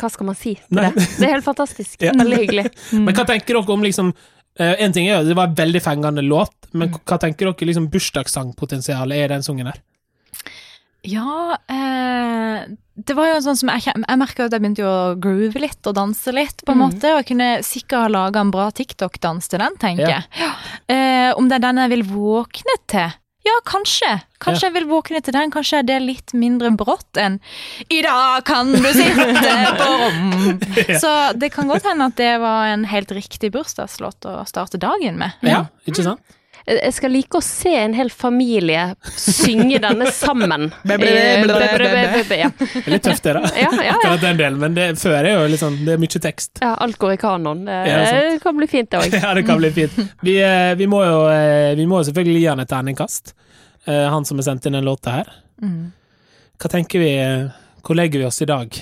Speaker 3: hva skal man si til
Speaker 1: Nei.
Speaker 3: det? Det er helt fantastisk.
Speaker 1: Ja.
Speaker 3: Veldig hyggelig.
Speaker 1: Men hva tenker dere om liksom eh, En ting er jo det var en veldig fengende låt, men hva tenker dere liksom bursdagssangpotensialet er i den sungen her?
Speaker 2: Ja, eh, det var jo sånn som jeg, jeg merka at jeg begynte jo å groove litt og danse litt, på en måte. Og jeg kunne sikkert ha laga en bra TikTok-dans til den, tenker
Speaker 1: Ja.
Speaker 2: Eh, om det er den jeg vil våkne til? Ja, kanskje. Kanskje jeg vil våkne til den. Kanskje det er litt mindre brått enn I dag kan du sitte på rom. Så det kan godt hende at det var en helt riktig bursdagslåt å starte dagen med.
Speaker 1: Ja, ikke sant?
Speaker 3: Jeg skal like å se en hel familie synge denne sammen. Eh,
Speaker 1: litt tøft, det, da.
Speaker 3: ja, ja. ja.
Speaker 1: Akkurat den delen, men det, før er jo liksom Det er mye tekst.
Speaker 3: ja alt går i kanon. Det
Speaker 1: Ja,
Speaker 3: det kan bli fint, det òg.
Speaker 1: Ja, det kan bli fint. Vi, eh, vi, må, jo, eh, vi må jo selvfølgelig gi han et terningkast. Eh, Han som har sendt inn den låta her.
Speaker 2: Mm.
Speaker 1: Hva tenker vi eh, Hvor legger vi oss i dag?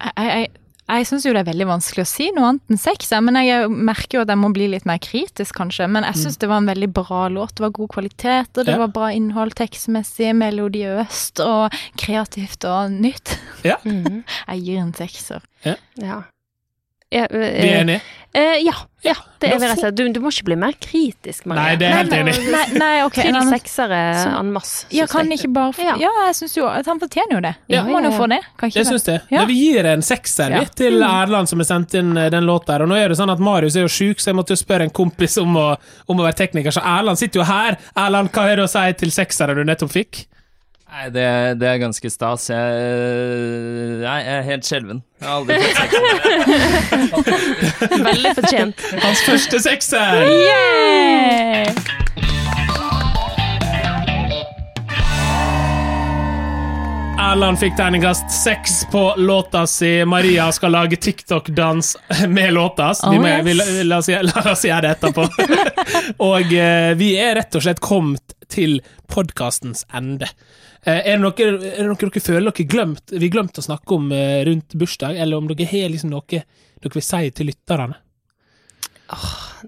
Speaker 2: Jeg, jeg, jeg syns jo det er veldig vanskelig å si noe annet enn sex, men jeg merker jo at jeg må bli litt mer kritisk, kanskje. Men jeg syns det var en veldig bra låt. Det var god kvalitet, og det
Speaker 1: Ja.
Speaker 2: var bra innhold tekstmessig, melodiøst og kreativt og nytt.
Speaker 1: Ja.
Speaker 3: Mhm.
Speaker 2: Jeg gir en sekser.
Speaker 3: Ja. Ja, eh,
Speaker 1: Vi er enige?
Speaker 3: eh, ja, ja, det er vi rett og slett. Du, du må ikke bli mer kritisk, Marie.
Speaker 1: Nei, det er helt enig.
Speaker 2: Nei, nei ok.
Speaker 3: Til seksere en masse.
Speaker 2: Ja, kan ikke bare
Speaker 3: Ja.
Speaker 2: Ja, jeg syns jo at han fortjener jo det.
Speaker 1: Ja.
Speaker 2: Må han jo
Speaker 3: Ja, ja,
Speaker 2: få det? Kan ikke
Speaker 1: Jeg syns det.
Speaker 2: Ja.
Speaker 1: Vi gir en sekser
Speaker 2: Ja.
Speaker 1: til Erland som har sendt inn eh, den låta her. Og nå er det sånn at Marius er jo sjuk, så jeg måtte jo spørre en kompis om å, om å være tekniker. Så Erland sitter jo her. Erland, hva har du å si til sekseren du nettopp fikk?
Speaker 7: Nei, det, det er ganske stas. Jeg, jeg er helt skjelven. Jeg har aldri fått sex.
Speaker 3: Veldig fortjent.
Speaker 1: Hans første sekser!
Speaker 2: Yeah!
Speaker 1: Erland fikk terningkast seks på låta si. Maria skal lage TikTok-dans med låta.
Speaker 2: Oh,
Speaker 1: må,
Speaker 2: yes.
Speaker 1: vi, la, la, oss, gjøre- la oss gjøre det etterpå. og eh, vi er rett og slett kommet til podkastens ende. Eh, er, det noe, er det noe dere føler dere glemt, vi glemt å snakke om eh, rundt bursdag, eller om dere har liksom noe dere vil si til lytterne?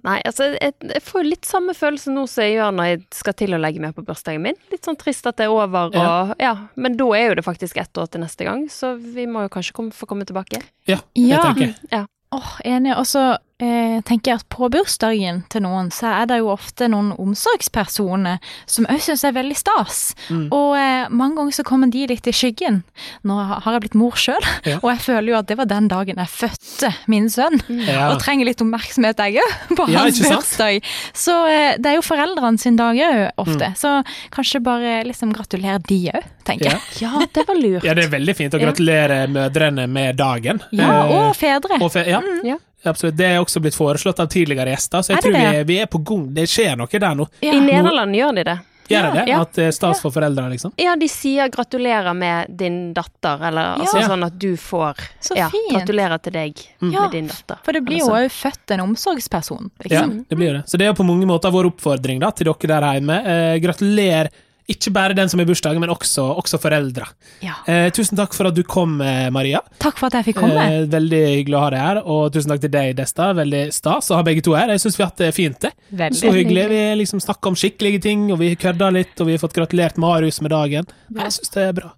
Speaker 3: Nei, altså, jeg, jeg får litt samme følelse nå som jeg gjør når jeg skal til å legge meg på bursdagen min. Litt sånn trist at det er over, og ja. Men da er jo det faktisk ett år til neste gang, så vi må jo kanskje komme, få komme tilbake.
Speaker 1: Ja, det
Speaker 2: Ja.
Speaker 1: tenker jeg.
Speaker 2: Åh, enig. Og så eh, tenker jeg at på bursdagen til noen, så er det jo ofte noen omsorgspersoner som òg syns er veldig stas.
Speaker 1: Mm.
Speaker 2: Og eh, mange ganger så kommer de litt i skyggen. Nå har jeg blitt mor sjøl,
Speaker 1: Ja.
Speaker 2: og jeg føler jo at det var den dagen jeg fødte min sønn.
Speaker 1: Ja.
Speaker 2: Og trenger litt oppmerksomhet, jeg òg, på
Speaker 1: Ja,
Speaker 2: hans bursdag. Så eh, det er jo foreldrene sin dag òg, ofte.
Speaker 1: Mm.
Speaker 2: Så kanskje bare liksom gratulere de òg, tenker jeg.
Speaker 3: Ja, det var lurt.
Speaker 1: ja, det er veldig fint å gratulere mødrene med dagen.
Speaker 2: Ja,
Speaker 1: Eh,
Speaker 2: og fedre.
Speaker 1: og fe ja.
Speaker 3: Ja.
Speaker 1: Absolutt. Det er også blitt foreslått av tidligere gjester, så jeg tror vi er, vi er på gang. Det skjer noe der nå.
Speaker 2: Ja.
Speaker 3: I Nederland gjør de det.
Speaker 1: Gjør de det?
Speaker 3: Ja.
Speaker 1: At det er stas for foreldre, liksom?
Speaker 3: Ja, de sier 'gratulerer med din datter', eller altså
Speaker 1: Ja.
Speaker 3: sånn at du får
Speaker 2: Så
Speaker 3: ja,
Speaker 2: fint.
Speaker 3: 'gratulerer til deg
Speaker 1: Mm.
Speaker 3: Med din datter'.
Speaker 2: For det blir jo òg født en omsorgsperson.
Speaker 1: Ja,
Speaker 2: Liksom.
Speaker 1: det blir det. Så det er på mange måter vår oppfordring da, til dere der hjemme. Eh, gratulerer ikke bare den som har bursdag, men også, også foreldre.
Speaker 2: Ja.
Speaker 1: Eh, tusen takk for at du kom, eh, Maria.
Speaker 2: Takk for at jeg fikk komme.
Speaker 1: Eh, veldig hyggelig å ha deg her. Og tusen takk til deg, Desta. Veldig stas å ha begge to her. Jeg syns vi har hatt det fint. det.
Speaker 2: Veldig.
Speaker 1: Så hyggelig. Vi liksom snakker om skikkelige ting, og vi kødda litt, og vi har fått gratulert Marius med dagen. Jeg syns det er bra.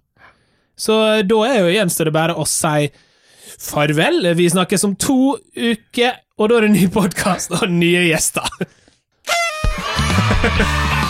Speaker 1: Så da er jo gjenstår det bare å si farvel. Vi snakkes om to uker, og da er det ny podkast og nye gjester.